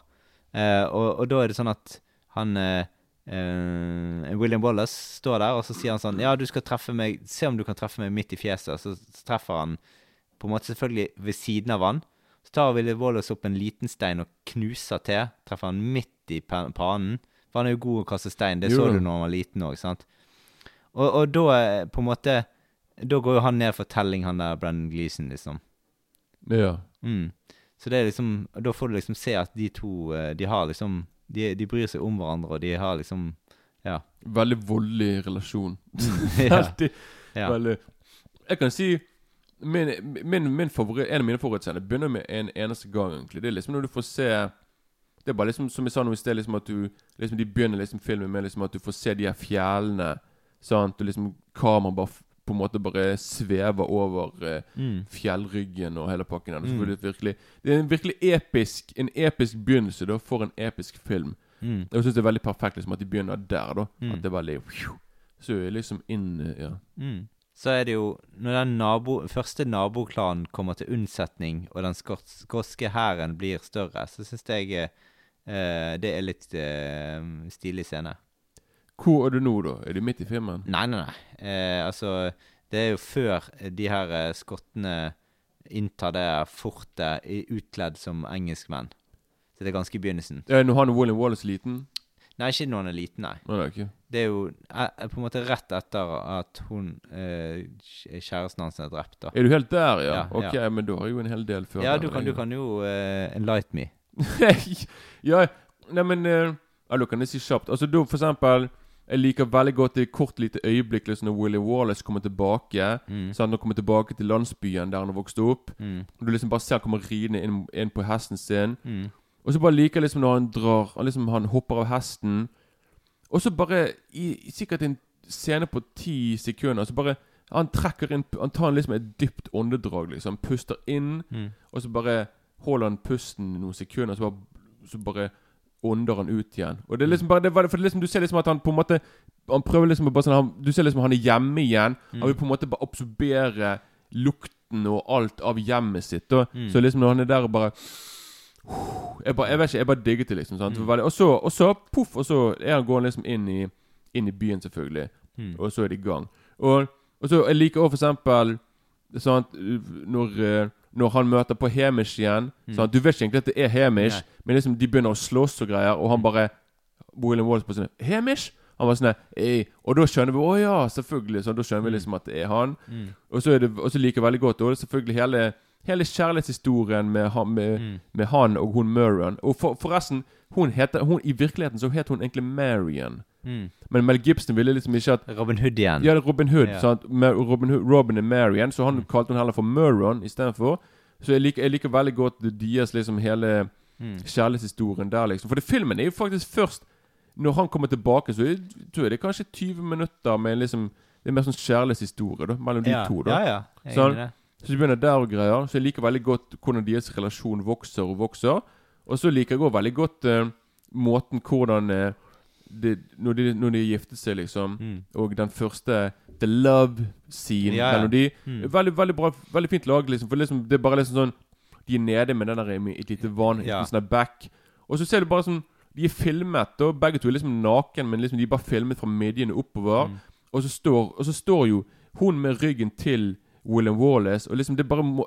Eh, og, og da er det sånn at han eh, eh, William Wallace står der, og så sier han sånn Ja, du skal treffe meg Se om du kan treffe meg midt i fjeset. Så treffer han på en måte selvfølgelig ved siden av han. Så tar William Wallace opp en liten stein og knuser til. Treffer han midt i pa- panen. For han er jo god å kaste stein. Det Jo så du når han var liten òg, sant. Og, og da eh, på en måte Da går jo han ned for telling, han der Brennan Gleeson, liksom. Ja. Mm. Så det er liksom Da får du liksom se at de to eh, De har liksom De, de bryr seg om hverandre, og de har liksom Ja. Veldig voldelig relasjon. *laughs* ja. Alltid ja. veldig Jeg kan si min, min, min favoritt, En av mine favorittscener begynner med en eneste gang, egentlig. Det er liksom når du får se Det er bare liksom som jeg sa nå i sted, liksom at du liksom De begynner liksom filmen med liksom at du får se de her fjellene. Sant? Og liksom kameraet bare på en måte bare svever over eh, Mm. fjellryggen og hele pakken. der. Mm. Det, virkelig, det er en virkelig episk En episk begynnelse da for en episk film. Mm. Jeg synes det er veldig perfekt liksom at de begynner der. da Mm. At det er veldig Så er liksom inn eh, Ja. Mm. Så er det jo Når den nabo, første naboklanen kommer til unnsetning, og den skot- skotske hæren blir større, så syns jeg eh, det er litt eh, stilig scene. Hvor er du nå, da? Er du midt i filmen? Nei, nei, nei. Eh, altså, det er jo før de her eh, skottene inntar det fortet i- utkledd som engelskmenn. Så det er ganske i begynnelsen. Eh, Når han og William Wallace liten? Nei, ikke når han er liten, nei. Nei, det er ikke. Det er jo eh, eh, på en måte rett etter at hun eh, kj- kjæresten hans er drept, da. Er du helt der, ja? Ja, ok, men da har jeg jo en hel del før. Ja, du kan, du kan jo eh, enlight me. *laughs* ja, nei, men eh, da kan jeg si kjapt. Altså, da for eksempel Jeg liker veldig godt det kort lite øyeblikk liksom, når Willy Wallace kommer tilbake. Mm. Så han kommer tilbake til landsbyen der han har vokst opp. Mm. Du liksom bare ser han kommer ridende inn, inn på hesten sin. Mm. Og så bare liker jeg liksom når han drar Han liksom han hopper av hesten. Og så bare i, i sikkert en scene på ti sekunder Så bare Han trekker inn Han tar liksom et dypt åndedrag, liksom. Puster inn, Mm. og så bare holder han pusten noen sekunder, så bare, så bare ånder han ut igjen. Og det er liksom bare det, For det liksom, du ser liksom at han på en måte Han prøver liksom bare sånn han, Du ser liksom han er hjemme igjen. Han vil på en måte bare absorbere lukten og alt av hjemmet sitt. Og, Mm. Så liksom når han er der og bare jeg, bare, jeg vet ikke, jeg bare digget det, liksom. Sant? Mm. Og, så, og så poff, og så er han gående liksom inn i, inn i byen, selvfølgelig. Mm. Og så er det i gang. Og, og så Jeg liker også for eksempel sant, når, eh, når han møter på Hemish igjen. Sant? Du vet ikke egentlig at det er Hemish, Nei. men liksom de begynner å slåss og greier, og han bare William Wallace på sånn Hemish? Han var sånn «Ei». Og da skjønner vi Å ja, selvfølgelig. Sånn, da skjønner vi liksom at det er han. Mm. Og så det Og så liker jeg veldig godt Og det er selvfølgelig hele Hele kjærlighetshistorien med han, med, Mm. med han og hun Murran. Og for, forresten, hun heter hun, I virkeligheten så het hun egentlig Marion. Mm. Men Mel Gibson ville liksom ikke at Robin Hood igjen. Ja, Robin Hood. Ja. Sant? Robin, Hood, Robin og Marion, så han Mm. kalte hun heller for Murron istedenfor. Så jeg liker, jeg liker veldig godt deres liksom hele kjærlighetshistorien der, liksom. For det, filmen er jo faktisk først Når han kommer tilbake, så jeg, tror jeg det er kanskje 20 minutter med liksom Det er mer sånn kjærlighetshistorie da mellom de to. da Ja, ja. Så, det. Så vi begynner der og greier. Så jeg liker veldig godt hvordan deres relasjon vokser og vokser. Og så liker jeg òg veldig godt uh, måten hvordan eh, det, når, de, når de giftet seg, liksom, Mm. og den første The love scene Ja, ja. Mm. Veldig veldig bra, veldig fint lag, liksom. For liksom, det er bare liksom sånn De er nede med den der i et lite vann, Ja. sånn der back. Og så ser du bare sånn De er filmet, og begge to er liksom naken, men liksom de er bare filmet fra midjene oppover. Mm. Og, så står, og så står jo hun med ryggen til William Wallace, og liksom det bare må,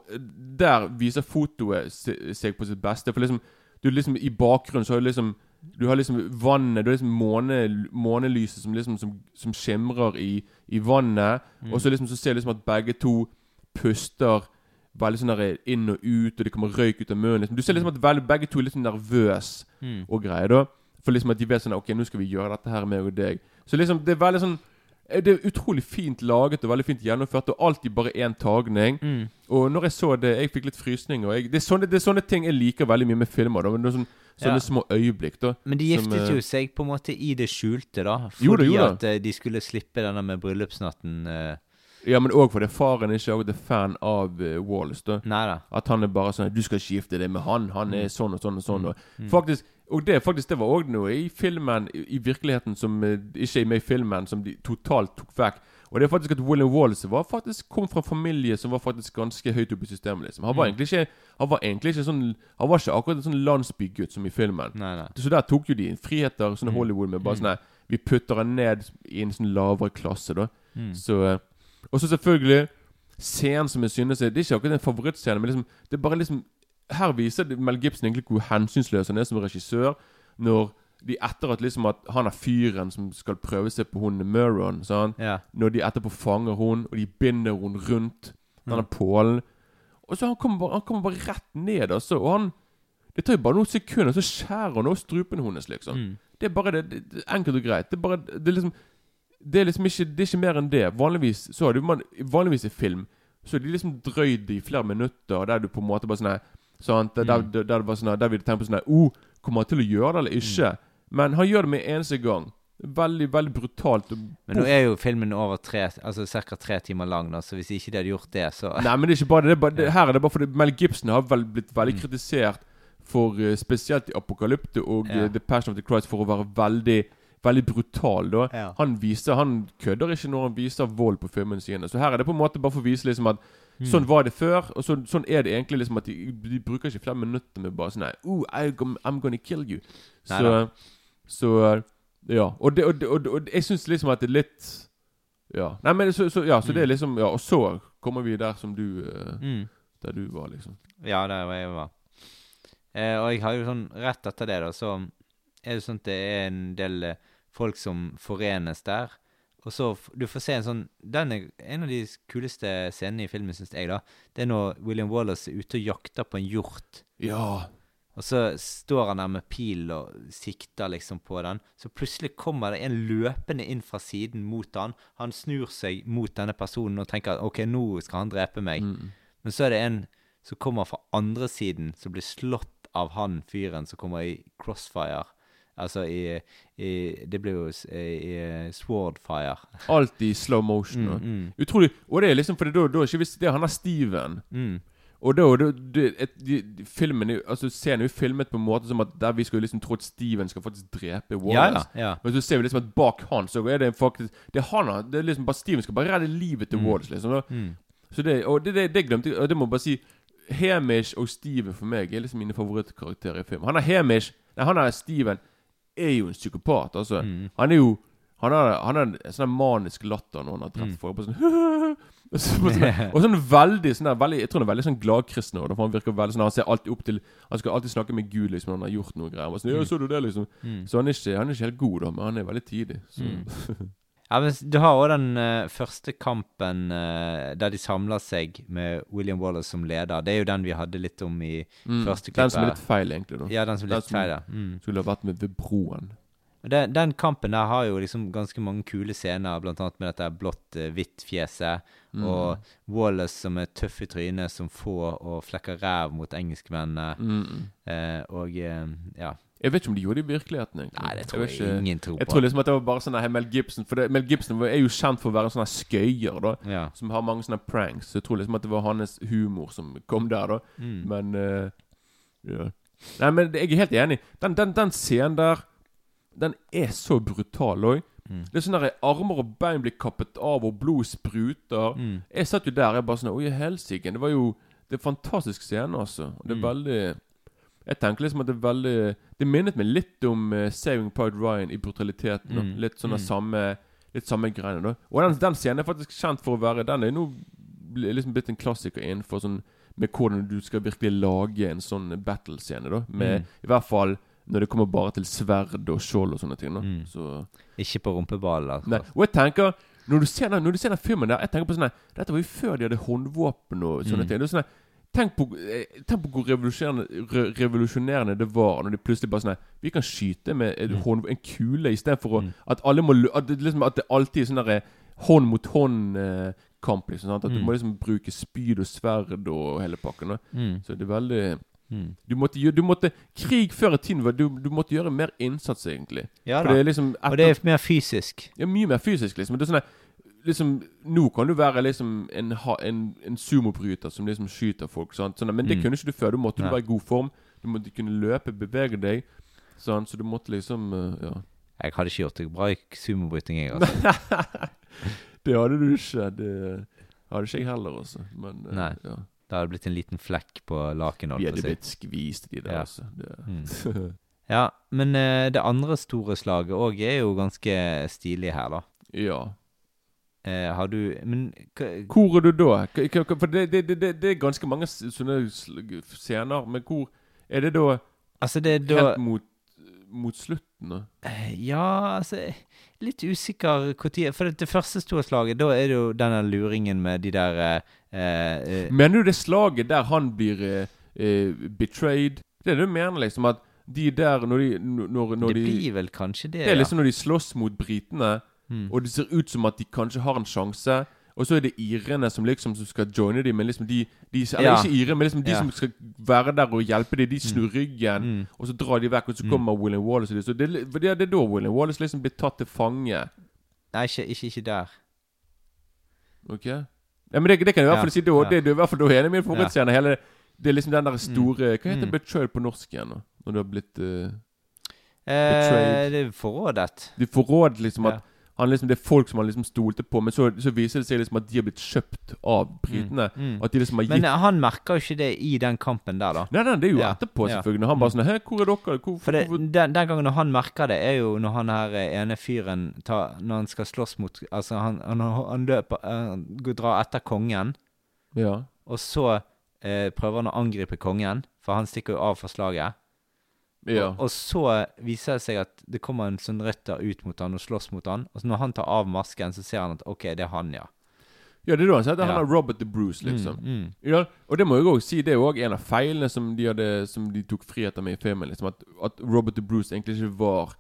Der viser fotoet se- seg på sitt beste. For liksom Du liksom I bakgrunnen så har du liksom Du har liksom vannet Du har liksom måne, månelyset som liksom Som, som skimrer i, i vannet. Mm. Og så liksom så ser du liksom at begge to puster veldig sånn der inn og ut, og det kommer røyk ut av munnen. Liksom. Du ser liksom at begge to er litt sånn nervøse Mm. og greier. da For liksom at de vet sånn Ok, nå skal vi gjøre dette her, meg og deg. Så liksom det er veldig sånn eh, Det er utrolig fint laget og veldig fint gjennomført, og alltid bare én tagning. Mm. Og når jeg så det, jeg fikk litt frysninger. Jeg, det, er sånne, det er sånne ting jeg liker veldig mye med filmer. da Men det er sånn, Sånne Ja. små øyeblikk. da Men de giftet som, jo seg på en måte i det skjulte, da. Jo da, Fordi jo da. at eh, de skulle slippe denne med bryllupsnatten. eh, Ja, men òg fordi faren ikke er fan av Wallace. da Neida. At han er bare sånn 'Du skal ikke gifte deg med han. Han er sånn og sånn og sånn.' Og Mm. faktisk Og det faktisk det var òg noe i filmen, i, virkeligheten, som eh, ikke er med i filmen, som de totalt tok vekk. Og det er faktisk at William Wallace var faktisk kom fra en familie som var faktisk ganske høyt oppe i systemet. liksom Han var Mm. egentlig ikke Han var egentlig ikke sånn Han var ikke akkurat en sånn landsbygutt som i filmen. Nei, nei. Så der tok jo de friheter, Mm. sånn Hollywood, med bare sånn nei, Vi putter han ned i en sånn lavere klasse, da. Mm. Så eh, Og så selvfølgelig Scenen som jeg synes er Det er ikke akkurat en favorittscene, men liksom Det er bare liksom Her viser Mel Gibson egentlig hvor hensynsløs han er som regissør. Når de etter at liksom at han er fyren som skal prøve seg på hun Muron sånn, Ja. Når de etterpå fanger hun, og de binder hun rundt denne pålen Og så han kommer, bare, han kommer bare rett ned, altså. Og han Det tar jo bare noen sekunder, så skjærer han også strupen hennes, liksom. Mm. Det er bare det, det, enkelt og greit. Det er bare Det er liksom Det er liksom ikke Det er ikke mer enn det. Vanligvis så har du man Vanligvis i film så er de liksom drøyd i flere minutter, der du på en måte bare sånn her Sant? Der, der, der, der, det var sånn der vi du tenke på sånn her oh, Kommer han til å gjøre det eller ikke? Men han gjør det med eneste gang. Veldig, veldig brutalt. Men nå er jo filmen over tre Altså ca. tre timer lang, da, så hvis ikke de hadde gjort det, så Nei, men det er ikke bare det. det, er bare, det her er det bare fordi Mel Gibson har vel, blitt veldig Mm. kritisert for uh, spesielt i Apokalypte og Ja. uh, The Passion of the Christ for å være veldig Veldig brutal. da Ja. Han viser Han kødder ikke når han viser vold på filmene sine. Så her er det på en måte bare for å vise liksom at Mm. Sånn var det før, og så, sånn er det egentlig. liksom At de, de bruker ikke flere minutter med bare sånn Nei, oh, I'm gonna kill you. Nei Så, da. Så Ja. Og, det, og, og, og jeg syns liksom at det er litt Ja. Nei, men så, så, ja, så det er liksom Ja, og så kommer vi der som du uh, mm. Der du var, liksom. Ja, der var jeg var. Eh, og jeg har jo sånn Rett etter det, da, så er det sånn at det er en del eh, folk som forenes der. Og så Du får se en sånn Den er en av de kuleste scenene i filmen, syns jeg, da. Det er når William Wallace er ute og jakter på en hjort. Ja. Og så står han der med pil og sikter liksom på den. Så plutselig kommer det en løpende inn fra siden mot han. Han snur seg mot denne personen og tenker at OK, nå skal han drepe meg. Mm. Men så er det en som kommer fra andre siden, som blir slått av han fyren som kommer i crossfire. Altså i, i Det blir jo i, i swordfire. Alt i slow motion. Mm, mm. Utrolig. Og det er liksom da, da er ikke visst det er han er Steven. Mm. Og da, da de, filmen Altså Scenen er jo filmet på en måte som at der vi skulle liksom tro at Steven skal faktisk drepe Ja, Wallace. ja. ja. Men så ser vi liksom at bak han så er det faktisk Det er han Det er liksom bare Steven skal bare redde livet til Mm. Wallace, liksom. Da. Mm. Så det, og det, det, det glemte jeg, og det må jeg bare si Hamish og Steven for meg er liksom mine favorittkarakterer i film. Han er Hamish Nei, han er Steven er jo en psykopat, altså. Mm. Han er jo Han har, han har en sånn manisk latter når han har drept Mm. folk. Sånn, *laughs* og, så, på sånn, og sånn veldig sånn der, veldig, Jeg tror han er veldig sånn gladkristen for Han virker veldig sånn Han ser alltid opp til Han skal alltid snakke med Gud liksom når han har gjort noe greier. Sånn, ja, så du det liksom Mm. Så han er, ikke, han er ikke helt god, da, men han er veldig tidig. Så. Mm. *laughs* Ja, men Du har òg den uh, første kampen uh, der de samler seg med William Wallace som leder. Det er jo den vi hadde litt om i Mm. første Den som er klippet. litt feil, egentlig. da Ja, den som er Den litt som- feil, ja. Mm. Skulle ha vært med ved broen. Den, den kampen der har jo liksom ganske mange kule scener, blant annet med dette blått-hvitt-fjeset. Mm. Og Wallace som er tøff i trynet, som får og flekker ræv mot engelskmennene. Mm. Eh, og eh, ja. Jeg vet ikke om de gjorde det i virkeligheten. egentlig Nei, det tror jeg, jeg, ingen tror på. Jeg tror liksom at det var bare sånn Mel Gibson For det, Mel Gibson er jo kjent for å være en sånn skøyer, da. Ja. Som har mange sånne pranks. Så jeg tror liksom at det var hans humor som kom der, da. Mm. Men uh, ja. Nei, men jeg er helt enig. Den, den, den scenen der, den er så brutal òg. Mm. Det er sånn der armer og bein blir kappet av, og blod spruter. Mm. Jeg satt jo der jeg bare sånn Oi, helsike. Det var jo Det er fantastisk scene, altså. Det er Mm. veldig Jeg tenker liksom at det er veldig Det minnet meg litt om uh, Saving Pride Ryan i brutaliteten. Mm. Litt sånn Mm. samme Litt samme greiene, da. Og den, den scenen er faktisk kjent for å være Den er nå liksom blitt en klassiker innenfor sånn Med hvordan du skal virkelig lage en sånn battle-scene, da. Med Mm. I hvert fall når det kommer bare til sverd og skjold og sånne ting. da Mm. Så Ikke på rumpeballer. Altså. Nei, og jeg tenker Når du ser den, når du ser den filmen der Jeg tenker på sånn Dette var jo før de hadde håndvåpen og sånne Mm. ting. Det er sånn Tenk på, eh, tenk på hvor revolusjonerende, re, revolusjonerende det var når de plutselig bare sånn Vi kan skyte med et Mm. hånd, en kule istedenfor Mm. at alle må At det, liksom, at det alltid er sånn der, eh, hånd mot hånd-kamp. liksom, sant? At du Mm. må liksom bruke spyd og sverd og hele pakken. Mm. Så det er veldig Mm. du måtte, du måtte Krig før i tiden var du, du måtte gjøre mer innsats, egentlig. Ja da. det er liksom Og det er mer fysisk. ja, mye mer fysisk, liksom. Det er sånn liksom Nå kan du være liksom en, en, en sumobryter som liksom skyter folk, sant? Sånn, men det Mm. kunne ikke du før. Du måtte ja. du være i god form. Du måtte kunne løpe, bevege deg. Sånn, så du måtte liksom uh, Ja. Jeg hadde ikke gjort det bra i sumobryting, jeg. Altså. *laughs* det hadde du ikke. Det hadde ikke jeg heller, altså. Men uh, Nei. ja. Det hadde blitt en liten flekk på lakenet. Vi hadde blitt skvist, de der, Ja. altså. Det. Mm. *laughs* Ja, men uh, det andre store slaget òg er jo ganske stilig her, da. ja. Uh, har du Men Hvor er du da? For det, det, det, det, er ganske mange sånne scener, men hvor Er det da Altså, det er da helt mot, mot slutten? da? Eh, Ja, altså Litt usikker når For det, det første store slaget, da er det jo denne luringen med de der eh, eh, Mener du det slaget der han blir eh, eh, betrayed? Det er det du mener, liksom? At de der Når de, når, når Det de blir vel kanskje det, Det er liksom når de slåss mot britene, Mm. og det ser ut som at de kanskje har en sjanse. Og så er det irene som liksom som skal joine dem, men liksom de, de Eller Ja. ikke irene, men liksom de Ja. som skal være der og hjelpe dem, de snur ryggen, Mm. og så drar de vekk, og så Mm. kommer William Wallace og de. Så det, det, er- da William Wallace liksom blir tatt til fange. Nei, ikke, ikke, ikke der. Ok? Ja, men det, det kan jeg i hvert fall si. Da, det, det er i hvert fall da hele min mine. Hele Det er liksom den der store Hva heter Mm. betrayed på norsk igjen? nå? Når du har blitt eh, Eh, Betrayed. det er forrådet. Du får råd liksom at Ja. Han liksom, Det er folk som han liksom stolte på, men så, så viser det seg liksom at de har blitt kjøpt av britene. Mm. At de liksom har gitt Men eh, han merker jo ikke det i den kampen der, da. Nei, nei, det er jo Ja, etterpå, selvfølgelig. Når han bare sånn Hæ, hvor er dere? Hvor, For det, hvor, den, den gangen når han merker det, er jo når han her eh, ene fyren tar, Når han skal slåss mot Altså, han, han, han løper eh, Han drar etter kongen, Ja. og så eh, prøver han å angripe kongen, for han stikker jo av for slaget. Ja. Og, og så viser det seg at det kommer en sånn røtter ut mot han og slåss mot han. Og så når han tar av masken, så ser han at OK, det er han, ja. ja, det er da han sier at han Ja. er Robert the Bruce, liksom. Mm, mm. Ja, og det må jeg òg si, det er òg en av feilene som de, hadde, som de tok friheter med i filmen. Liksom, at, at Robert the Bruce egentlig ikke var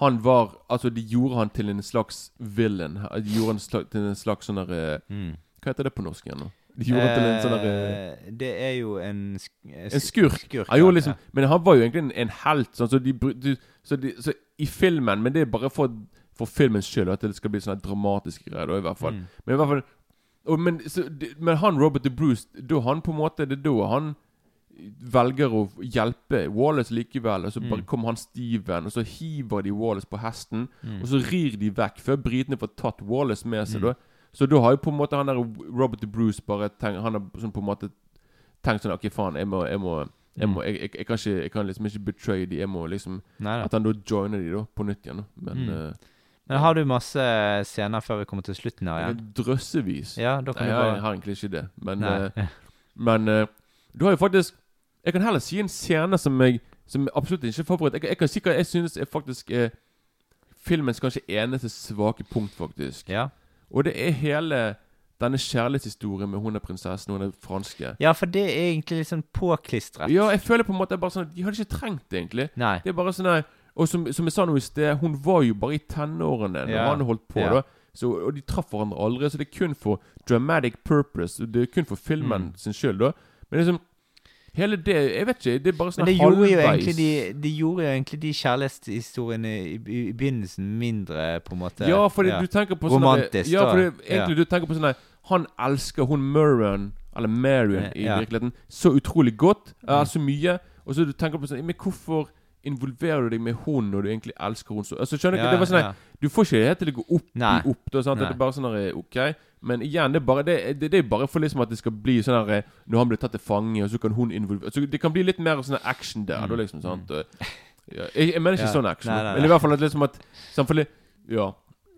Han var Altså, de gjorde han til en slags villain. De gjorde han til en slags sånn der, eh, Mm. Hva heter det på norsk igjen? nå? De gjorde til en sånn eh, Eh, Det er jo en sk En skurk. skurk ja, jo, liksom. Men han var jo egentlig en, en helt. Sånn, så, de, de, så, de, så i filmen Men det er bare for, for filmens skyld, at det skal bli sånne dramatiske greier. Da, i hvert fall Mm. Men i hvert fall og, men, så, de- men han Robert the Bruce Da han på en måte Det er da han velger å hjelpe Wallace likevel. Og så bare Mm. kommer han Steven, og så hiver de Wallace på hesten. Mm. Og så rir de vekk før britene får tatt Wallace med seg. Mm. da Så da har jo på en måte han der Robert Bruce bare tenkt Han har sånn på en måte tenkt sånn OK, faen, jeg må Jeg, må, jeg, må, jeg, jeg, jeg, kan, ikke, jeg kan liksom ikke betray de. Jeg må liksom Neida. At han da joiner de da på nytt igjen. da Men Mm. uh, Men har du masse scener før vi kommer til slutten her igjen? drøssevis. Ja, Nei, du jeg, bare jeg har egentlig ikke det. Men, eh, men uh, du har jo faktisk Jeg kan heller si en scene som jeg Som absolutt ikke er favoritt. Jeg, jeg kan si hva jeg synes er faktisk er filmens kanskje eneste svake punkt, faktisk. Ja. Og det er hele denne kjærlighetshistorien med hun er prinsessen, og hun er franske. ja, for det er egentlig litt sånn påklistret. Ja, jeg føler på en måte bare sånn De hadde ikke trengt det, egentlig. Nei. Det er bare sånn Og som, som jeg sa nå i sted, hun var jo bare i tenårene når Ja. han holdt på. Ja. da så, Og de traff hverandre aldri, så det er kun for dramatic purpose. Det er kun for filmen Mm. sin skyld, da. Men liksom Hele det Jeg vet ikke, det er bare sånn Men det de, de gjorde jo egentlig de kjærlighetshistoriene i, i, i begynnelsen mindre, på en måte. Ja, fordi du tenker på sånn Romantisk, Ja, fordi egentlig Ja. du tenker på sånn Han elsker hun Murran, eller Marion i Ja. virkeligheten, så utrolig godt. Mm. så mye. Og så du tenker på sånn Men hvorfor involverer du deg med hun når du egentlig elsker hun så Altså Skjønner du? Ja, Det var sånn ja. Du får ikke det helt til å gå opp Nei. i opp. Da, sant? Nei. Det er bare sånn der, Ok. Men igjen, det er bare det, det, det er bare for liksom at det skal bli sånn der Når han blir tatt til fange, og så kan hun involvere så Det kan bli litt mer sånn action der, da, liksom. sant? Og- Ja, jeg, jeg mener ikke Mm. Sånn action, Nei, men i hvert fall at liksom at Samtidig Ja.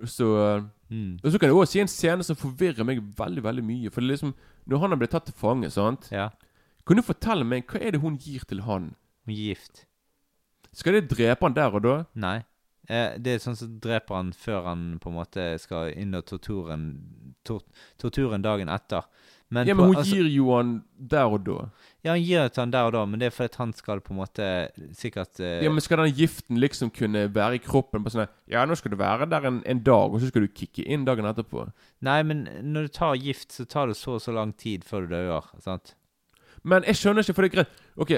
Så eh, Mm. Og så kan jeg også si en scene som forvirrer meg veldig veldig mye. For liksom Når han har blitt tatt til fange, sant Ja. Kan du fortelle meg hva er det hun gir til han? Hun gift. Skal det drepe han der og da? Nei. Eh, det er sånn som dreper han før han på en måte skal inn og torturen tor Torturen dagen etter. Men, ja, men hun altså- gir jo han der og da. Ja, han gir det til han der og da, men det er fordi han skal på en måte sikkert eh, Ja, Men skal den giften liksom kunne være i kroppen på sånn Ja, nå skal du være der en, en dag, og så skal du kicke inn dagen etterpå. Nei, men når du tar gift, så tar det så og så lang tid før du dør. Sant? Men jeg skjønner ikke, for det er greit. Ok,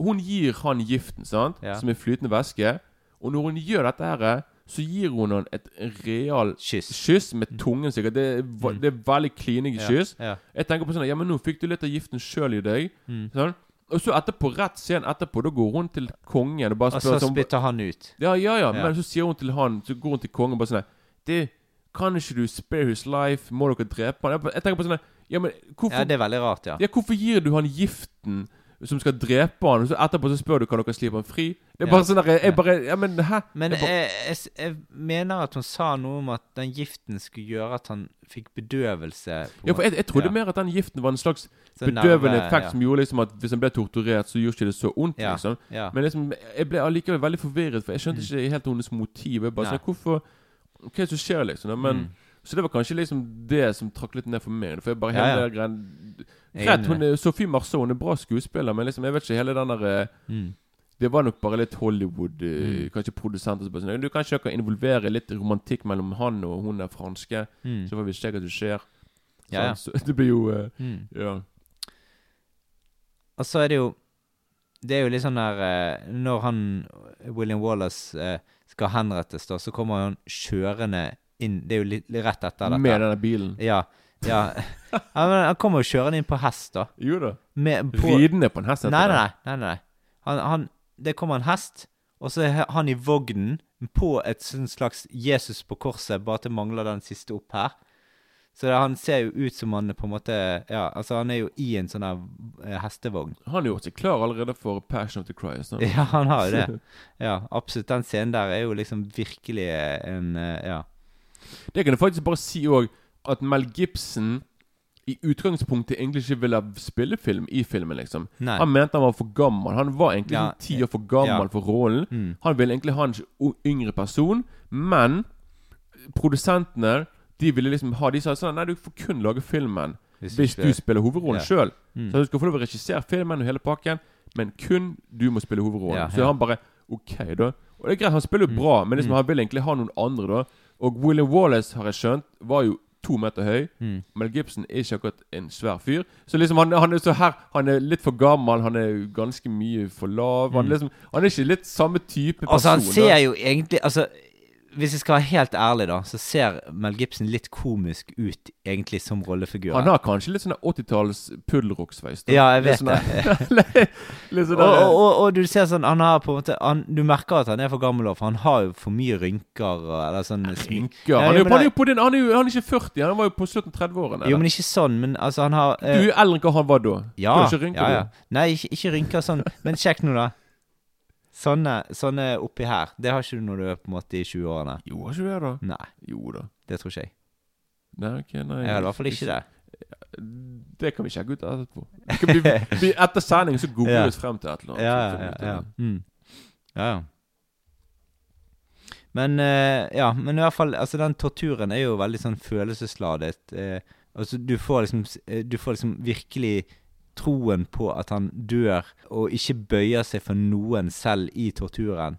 hun gir han giften, sant? Ja. Som er flytende væske. Og når hun gjør dette her, så gir hun han et real Kyss. kyss med tungen, sikkert. Det er, Mm. det er veldig klinige kyss. ja. Jeg tenker på sånn Ja, men nå fikk du litt av giften sjøl i deg. Mm. Sånn. Og så etterpå, rett scene etterpå, da går hun til kongen og bare Og så sånn spytter han ut. Ja, ja, ja, men så sier hun til han Så går hun til kongen og bare sånn Det Kan ikke du spare his life? Må dere drepe han? Jeg tenker på sånn Ja, men hvorfor Ja, det er veldig rart, ja. ja, hvorfor gir du han giften som skal drepe han, og så etterpå så spør du kan dere slippe han fri? Det er Ja. bare sånn der, Jeg Ja. bare Ja, men hæ? Men jeg bare, jeg, jeg, jeg mener at hun sa noe om at den giften skulle gjøre at han fikk bedøvelse. på ja, for jeg, trodde ja. mer at den giften var en slags Så bedøvende nerve, effekt ja. som gjorde liksom at hvis han ble torturert, så gjorde ikke det så vondt, Ja, liksom. ja. Men liksom, jeg ble allikevel veldig forvirret, for jeg skjønte ikke helt hennes motiv. Jeg bare sånn, hvorfor Hva er det som skjer, liksom? Men Mm. Så det var kanskje liksom det som trakk litt ned for meg. For jeg bare hele ja. det Greit, hun er Sophie Marceau, hun er bra skuespiller, men liksom, jeg vet ikke hele den der eh, Mm. Det var nok bare litt Hollywood eh, Mm. Kanskje produsenter Du kan ikke involvere litt romantikk mellom han og hun er franske, Mm. så får vi se hva som skjer. Ja, ja. Så det blir jo uh, Mm. Ja. Og så er det jo Det er jo litt sånn der Når han William Wallace skal henrettes, da, så kommer han kjørende inn Det er jo litt rett etter dette. Med denne bilen. Ja. Ja. men han kommer jo kjørende inn på hest, da. Jo da. Med, på, Ridende på en hest. heter Nei, nei, nei. nei, nei. Han, han, det kommer en hest, og så er han i vognen på et sånn slags Jesus på korset, bare at det mangler den siste opp her. Så det, han ser jo ut som han er på en måte Ja, altså han er jo i en sånn her eh, hestevogn. Han har gjort seg klar allerede for Passion of the Christ. han. *laughs* Ja, han har jo det. *laughs* Ja, absolutt. Den scenen der er jo liksom virkelig en eh, Ja. Det kan jeg faktisk bare si òg, at Mel Gibson i utgangspunktet egentlig ikke ville spille film i filmen, liksom. Nei. Han mente han var for gammel. Han var egentlig Ja, ti år for gammel ja. for rollen. Mm. Han ville egentlig ha en yngre person, men produsentene de ville liksom ha De sa sånn Nei, du får kun lage filmen Hvis hvis, du spiller- hovedrollen Ja. sjøl. Mm. Så du skal få lov å regissere filmen og hele pakken, men kun du må spille hovedrollen. Ja, Så han bare OK, da. Og det er greit, han spiller jo bra, men liksom, Mm. han vil egentlig ha noen andre, da. Og William Wallace, har jeg skjønt, var jo to meter høy. Mm. Mel Gibson er ikke akkurat en svær fyr. Så liksom han, han er så her Han er litt for gammel, han er ganske mye for lav. Han, er liksom, han er ikke litt samme type person. Altså, han ser jo egentlig Altså, hvis jeg skal være helt ærlig, da, så ser Mel Gibson litt komisk ut egentlig som rollefigur. Han har kanskje litt sånn 80-talls puddelrocksveis. Ja, jeg vet sånn det. *laughs* sånn og, og, og, og du ser sånn Han har på en måte han, Du merker at han er for gammel, for han har jo for mye rynker. Eller sånn Rynker. Ja, Han er jo, han er jo på din Han er jo han er ikke 40, han var jo på slutten av 30-årene. Jo, men ikke sånn. Men altså, han har Du eh, er jo eldre enn hva han var da. Ja, du har ikke rynker, ja, ja. du. Nei, ikke, ikke rynker sånn. Men sjekk nå, da. Sånne, sånne oppi her. Det har ikke du når du er på en måte i 20-årene. Jo, har ikke du det, da? Nei, Jo da. det tror ikke jeg. Nei, ok, nei Jeg har i hvert fall ikke det. Det kan vi sjekke ut etterpå. Vi *laughs* etter sending så googler Ja. vi oss frem til et eller annet. Ja, ja, ja. ja. Mm. ja, ja. Men uh, ja, men i hvert fall Altså, den torturen er jo veldig sånn følelsesladet. Uh, altså, du får liksom eh, Du får liksom virkelig troen på at han dør, og ikke bøyer seg for noen selv i torturen.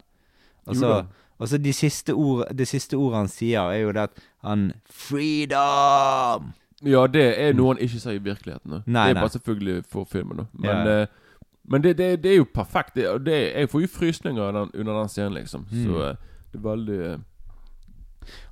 Altså, altså de siste ord, det siste ordet han sier, er jo det at han Freedom! Ja, det er noe han ikke sier i virkeligheten. Da. Nei, det er nei. bare selvfølgelig for filmen. Da. Men, Ja, eh, men det, det, det er jo perfekt. Det, det, jeg får jo frysninger av den, under den scenen, liksom. Mm. Så eh, det er veldig eh,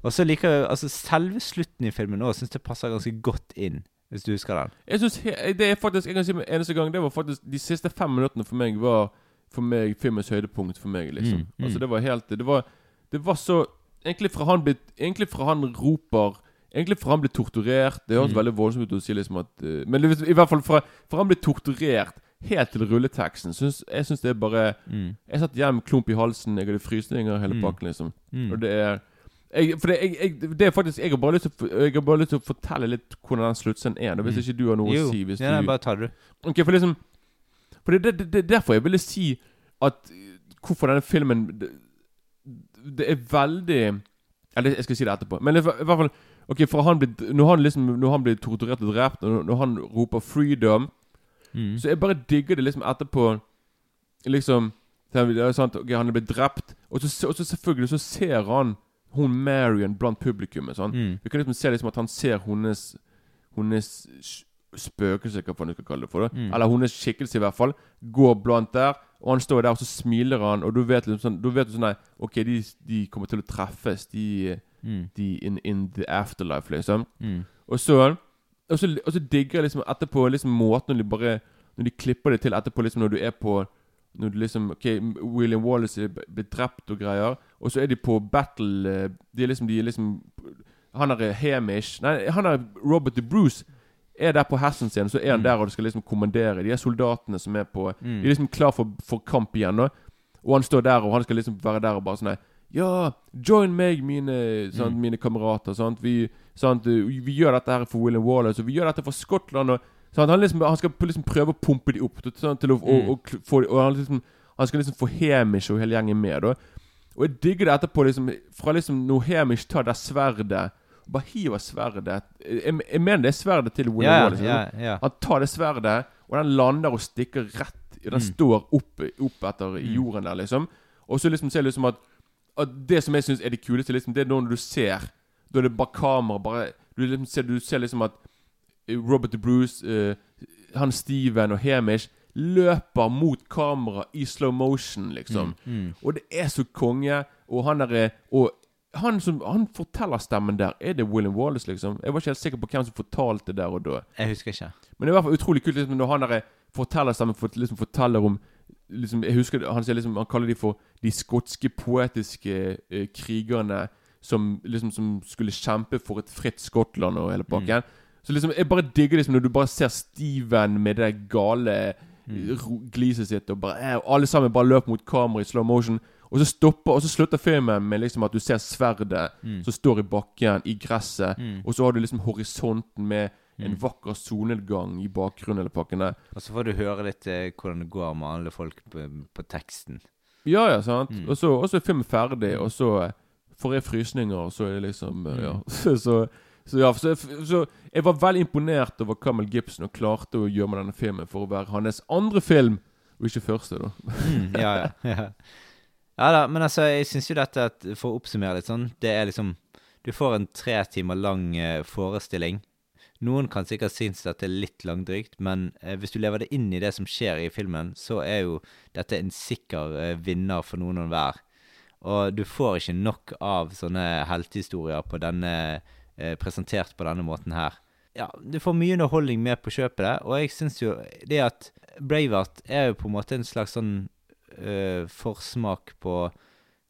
Og så liker jeg altså Selve slutten i filmen òg syns jeg passer ganske godt inn, hvis du husker den. Jeg synes Det er faktisk Jeg kan si med eneste gang Det var faktisk De siste fem minuttene for meg var For meg filmens høydepunkt for meg, liksom. Mm, mm. Altså, det var helt Det var Det var så Egentlig fra han blitt, Egentlig fra han roper Egentlig fra han blir torturert Det høres Mm. veldig voldsomt ut å si liksom at eh, Men i hvert fall fra, fra han blir torturert helt til rulleteksten. Synes, jeg syns det er bare Mm. Jeg satt hjem, klump i halsen, jeg hadde frysninger hele Mm. pakken, liksom. Mm. Og det er jeg, For det, jeg, jeg, det er faktisk Jeg har bare lyst til å, fortelle litt hvordan den sluttscenen er. da, Hvis Mm. ikke du har noe jo, å si. Hvis ja, nei, du, bare tar det. Ok, for liksom For det er er derfor jeg ville si at eh, Hvorfor denne filmen Det, det er veldig Eller jeg skal si det etterpå. Men i i hvert fall Ok, for han blir, når han liksom Når han blir torturert og drept, og når han roper 'freedom', Mm. så jeg bare digger det liksom etterpå. Liksom det er sant, ok, Han er blitt drept, og så, og så selvfølgelig så ser han hun Marion blant publikummet. Sånn. Mm. Vi kan liksom se liksom at han ser hennes Hennes spøkelse, hva du skal kalle det for. det Mm. Eller hennes skikkelse, i hvert fall. Går blant der, og han står der, og så smiler han, og du vet liksom sånn Du vet sånn nei, Ok, de, de kommer til å treffes, de, Mm. de in, in the afterlife, liksom. Mm. Og så Og så, og så digger jeg liksom etterpå liksom måten når de bare Når de klipper det til etterpå, liksom når du er på Når du liksom Ok, William Wallace er blitt drept og greier, og så er de på battle eh, De er liksom De er liksom Han er Hamish Nei, han er Robert the Bruce. Er der på hesten sin, så er han Mm. der og skal liksom kommandere. De er soldatene som er på Mm. De er liksom klar for, for kamp igjen. Da. Og han står der, og han skal liksom være der og bare sånn nei, Ja, join meg, mine, sant, Mm. mine kamerater. Sant? Vi, sant, vi, vi gjør dette her for William Wallace, og vi gjør dette for Skottland. Og, sant? Han, liksom, han skal liksom prøve å pumpe de opp. Til å, Mm. og, og, få, og han, liksom, han skal liksom få Hemish og hele gjengen med. Da. Og jeg digger det etterpå, liksom, fra liksom når Hemish tar det sverdet bare hiver sverdet Jeg, jeg mener det er sverdet til William Wall. Liksom. Yeah, yeah. Han tar det sverdet, og den lander og stikker rett Den Mm. står opp, opp etter Mm. jorden der, liksom. Og så liksom ser du liksom at, at Det som jeg syns er det kuleste, liksom, det er når du ser Da er det bare kamera bare Du, liksom ser, du ser liksom at Robert Bruce, eh, han Steven og Hamish løper mot kamera i slow motion, liksom. Mm. Mm. Og det er så konge. Og han der Og han som Han forteller stemmen der. Er det William Wallace, liksom? Jeg var ikke helt sikker på hvem som fortalte der og da. Jeg husker ikke. Men det er i hvert fall utrolig kult liksom, når han der fortellerstemmen for, liksom, forteller om liksom, Jeg husker Han liksom Han kaller de for de skotske poetiske eh, krigerne som liksom som skulle kjempe for et fritt Skottland og hele pakken. Så liksom Jeg bare digger liksom når du bare ser Steven med det gale Mm. gliset sitt, og bare eh, og alle sammen bare løper mot kamera i slow motion. Og så stopper Og så slutter filmen med liksom at du ser sverdet Mm. som står i bakken, i gresset. Mm. Og så har du liksom horisonten med en Mm. vakker solnedgang i bakgrunnen. Eller pakkene. Og så får du høre litt eh, hvordan det går med alle folk på, på teksten. Ja, ja, sant. Mm. Og, så, og så er filmen ferdig, og så eh, får jeg frysninger, og så er det liksom eh, Ja. *laughs* Så, så, ja, så, så jeg var veldig imponert over Camel Gibson og klarte å gjøre med denne filmen for å være hans andre film, og ikke første, da. Mm, ja, ja, *laughs* ja. ja da, men altså, jeg syns jo dette, at, for å oppsummere litt sånn, det er liksom Du får en tre timer lang eh, forestilling. Noen kan sikkert synes dette det er litt langdrygt, men eh, hvis du lever det inn i det som skjer i filmen, så er jo dette en sikker eh, vinner for noen og hver. Og du får ikke nok av sånne heltehistorier på denne, eh, presentert på denne måten her. Ja, du får mye underholdning med på kjøpet, det, og jeg syns jo det at Braveheart er jo på en måte en slags sånn eh, forsmak på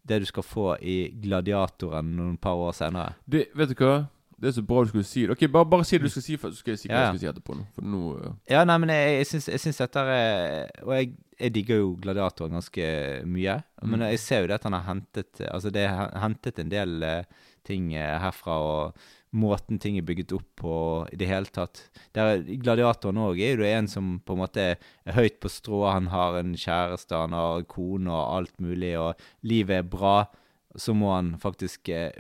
det du skal få i Gladiatoren noen par år senere. Det, vet du hva? Det er så bra du skulle si det. Ok, Bare, bare si det du skal si, først, så skal jeg si hva Ja, jeg skal si etterpå. nå For nå eh, Ja, nei, men jeg, jeg, syns, jeg syns dette er Og jeg, jeg digger jo Gladiatoren ganske mye. Men Mm. jeg ser jo det at han har hentet Altså, det er hentet en del uh, ting uh, herfra, og måten ting er bygget opp på i det hele tatt. Der, Gladiatoren òg er jo en som på en måte er høyt på strå. Han har en kjæreste, han har kone og alt mulig, og livet er bra. Så må han faktisk eh,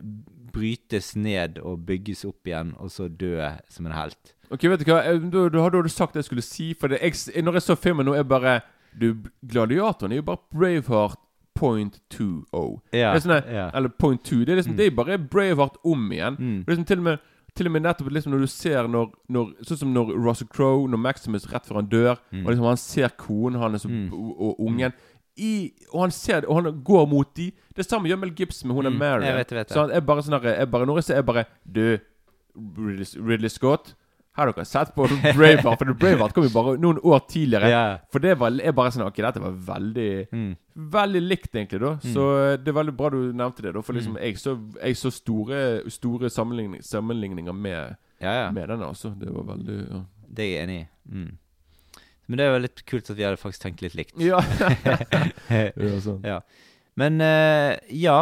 brytes ned og bygges opp igjen, og så dø som en helt. Ok, vet du hva? Du, Da, da hadde du sagt det jeg skulle si. For det, jeg, når jeg så filmen nå, er bare Du, Gladiatoren er jo bare Braveheart point 2-0. Ja, Det er sånn ja. Eller point two Det er liksom Det er bare Braveheart om igjen. Mm. Det er liksom til og med til og med nettopp liksom når du ser når, når Sånn som når Russell Crowe, når Maximus rett før han dør, Mm. og liksom han ser konen hans mm. og, og ungen i, Og han ser det, og han går mot de Det samme gjør Mel Gibson med hun er Mm, Mary. jeg vet, jeg vet. Så han er bare sånn Når jeg ser jeg bare Du, Ridley, Ridley Scott har dere sett på Braveheart? For Braveheart kom jo bare noen år tidligere. Yeah. For det var jeg bare sånn Ok, dette var veldig Mm. Veldig likt, egentlig. da Så det er veldig bra du nevnte det. da For Mm. liksom jeg så, jeg så store Store sammenligning, sammenligninger med, Ja, ja. med denne, altså Det var veldig ja. Det er jeg enig i. Mm. Men det er jo litt kult at vi hadde faktisk tenkt litt likt. Ja, *laughs* ja sånn. Ja. Men uh, ja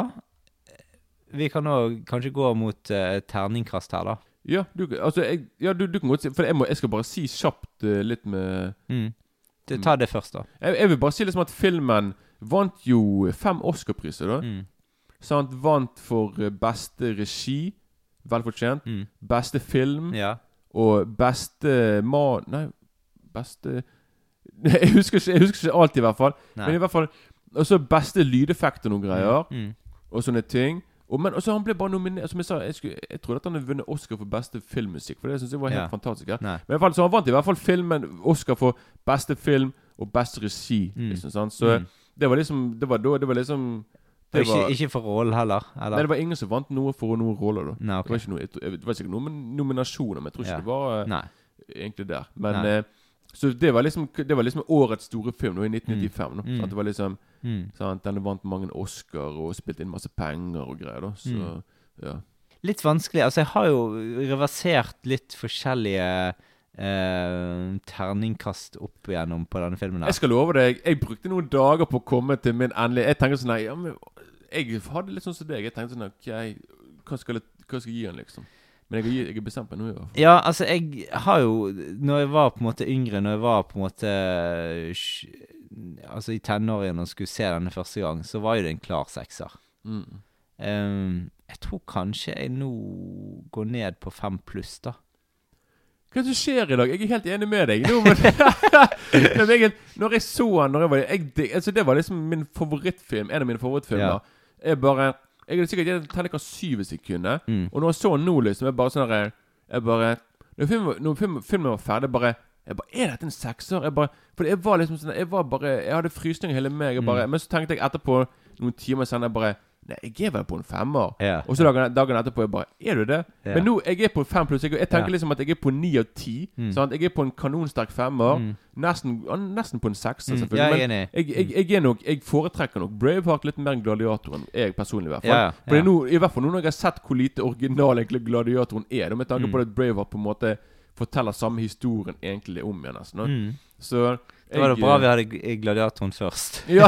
Vi kan òg kanskje gå mot uh, terningkast her, da. Ja, du, altså, jeg, ja du, du kan godt si For jeg, må, jeg skal bare si kjapt uh, litt med Mm. Du, ta det først, da. jeg, jeg vil bare si liksom at filmen vant jo fem Oscar-priser, da. Mm. Sant? Vant for eh, beste regi, velfortjent. Mm. Beste film. Ja. Og beste ma... Nei, beste *laughs* Jeg husker ikke, jeg husker ikke alt, i hvert fall. Nei. Men i hvert fall Og så beste lydeffekter og noen greier. Mm. Og sånne ting. Og, men også han ble bare nominert Som jeg sa, jeg, skulle, jeg trodde at han hadde vunnet Oscar for beste filmmusikk. For det synes jeg var helt Ja. fantastisk. Ja. Men i hvert fall, så han vant i hvert fall filmen Oscar for beste film og beste regi. Mm. Liksom, sant? Så Mm. det var liksom Det var da Det var liksom det ikke, var, ikke for rollen heller? Eller? Nei, det var ingen som vant noe for noen roller, da. Nei, okay. Det var ikke noe jeg jeg- Det var sikkert noen nominasjoner, men jeg tror ikke Ja. det var eh, Nei. egentlig der. Men Nei. Så det var liksom Det var liksom årets store film nå i 1995. Da, Mm. sant? Det var liksom Mm. sant? Den vant mange Oscar og spilte inn masse penger og greier. da Så Mm. ja. Litt vanskelig. Altså, jeg har jo reversert litt forskjellige eh, terningkast opp igjennom på denne filmen. her Jeg skal love deg, jeg brukte noen dager på å komme til min endelige Jeg tenkte sånn nei, ja, men Jeg hadde litt sånn som deg. Jeg tenkte sånn Ok, hva skal jeg, hva skal jeg gi han, liksom? Men jeg, har jeg bestemt meg nå, i hvert fall. Ja, altså, jeg har jo Når jeg var på en måte yngre, når jeg var på en måte Altså i tenårene og skulle se denne første gang, så var jo det en klar sekser. Mm. Um, jeg tror kanskje jeg nå går ned på fem pluss, da. Hva er det som skjer i dag? Jeg er helt enig med deg. Nå, men, *laughs* men jeg, når jeg så når jeg var, jeg, altså Det var liksom min favorittfilm. En av mine favorittfilmer. Ja. Jeg bare Jeg hadde sikkert gitt terningkast syv hvis jeg kunne. Mm. Og når jeg så den nå, liksom Jeg bare sånn her Jeg bare Når filmen, når film, filmen var ferdig, bare jeg bare, Er dette en sekser? Jeg bare, for jeg var liksom sånn Jeg var bare Jeg hadde frysninger hele meg. Jeg bare, Mm. Men så tenkte jeg etterpå, noen timer senere, bare Nei, jeg er vel på en femmer. Ja. Og så dagen, dagen etterpå jeg bare Er du det? Ja. Men nå jeg er på fem pluss. Jeg, jeg tenker Ja. liksom at jeg er på ni av ti. Mm. Jeg er på en kanonsterk femmer. Mm. Nesten, nesten på en sekser, Mm. selvfølgelig. Men jeg, jeg, jeg er nok Jeg foretrekker nok Braveheart litt mer enn Gladiatoren. Jeg personlig, i hvert fall. For nå, I hvert fall nå når jeg har sett hvor lite original egentlig Gladiatoren er. Med tanke Mm. på at Braveheart på en måte forteller samme historien egentlig om igjen. nesten. Mm. Så Det var det bra eh, vi hadde Gladiatoren først. *laughs* ja.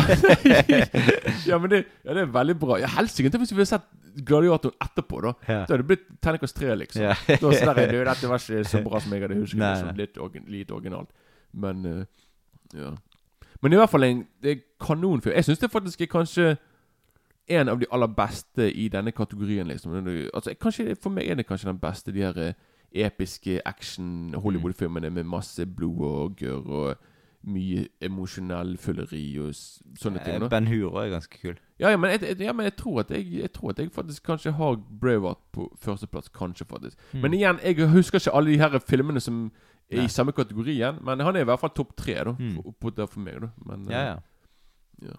*laughs* ja, men det, ja, det er veldig bra. Ja, Helsike, tenk hvis vi hadde sett Gladiatoren etterpå, da. Ja. Da hadde det blitt terningkast 3, liksom. Ja. Da var sånn der, Dette var ikke så bra som jeg hadde husket. Nei, nei. litt, orgi- litt originalt. Men uh, ja. Men i hvert fall en det kanonfilm. Jeg syns det faktisk er kanskje en av de aller beste i denne kategorien. liksom Altså kanskje For meg er det kanskje den beste, de her eh, episke action-Hollywood-filmene med masse blod og gørr og mye emosjonell fylleri og sånne ting. Eh, da. Ben Hur er ganske kul. Ja, ja, men, jeg, ja, men jeg, tror jeg, jeg tror at jeg faktisk kanskje har Braveheart på førsteplass. Kanskje, faktisk. Mm. Men igjen, jeg husker ikke alle de her filmene som er Nei. i samme kategorien. Men han er i hvert fall topp tre, da. Mm. For, på, der for meg, da. Men, Ja, ja. eh, ja.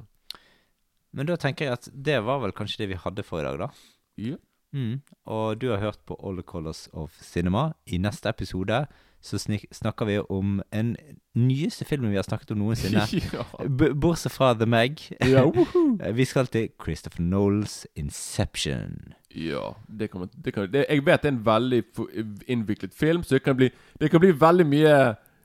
Men da tenker jeg at det var vel kanskje det vi hadde for i dag, da. Ja. Mm. Og du har hørt på All the Colors of Cinema. I neste episode så snakker vi om en nyeste filmen vi har snakket om noensinne. *laughs* ja. Bortsett fra The Meg. Ja. *laughs* Eh, vi skal til Christopher Knowles Inception. ja det kan, det kan, det, Jeg vet det er en veldig innviklet film, så det kan bli, det kan bli veldig mye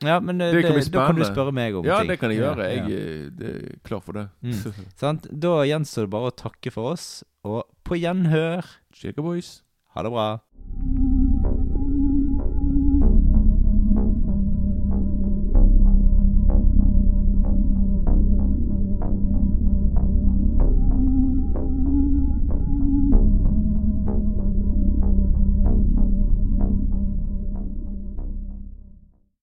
Ja, men det, Det kan det, da kan du spørre meg om Ja, ting. det kan jeg gjøre. Jeg ja. eh, det er klar for det. Mm. *laughs* Sant? Da gjenstår det bare å takke for oss, og på gjenhør. Shaker boys. Ha det bra.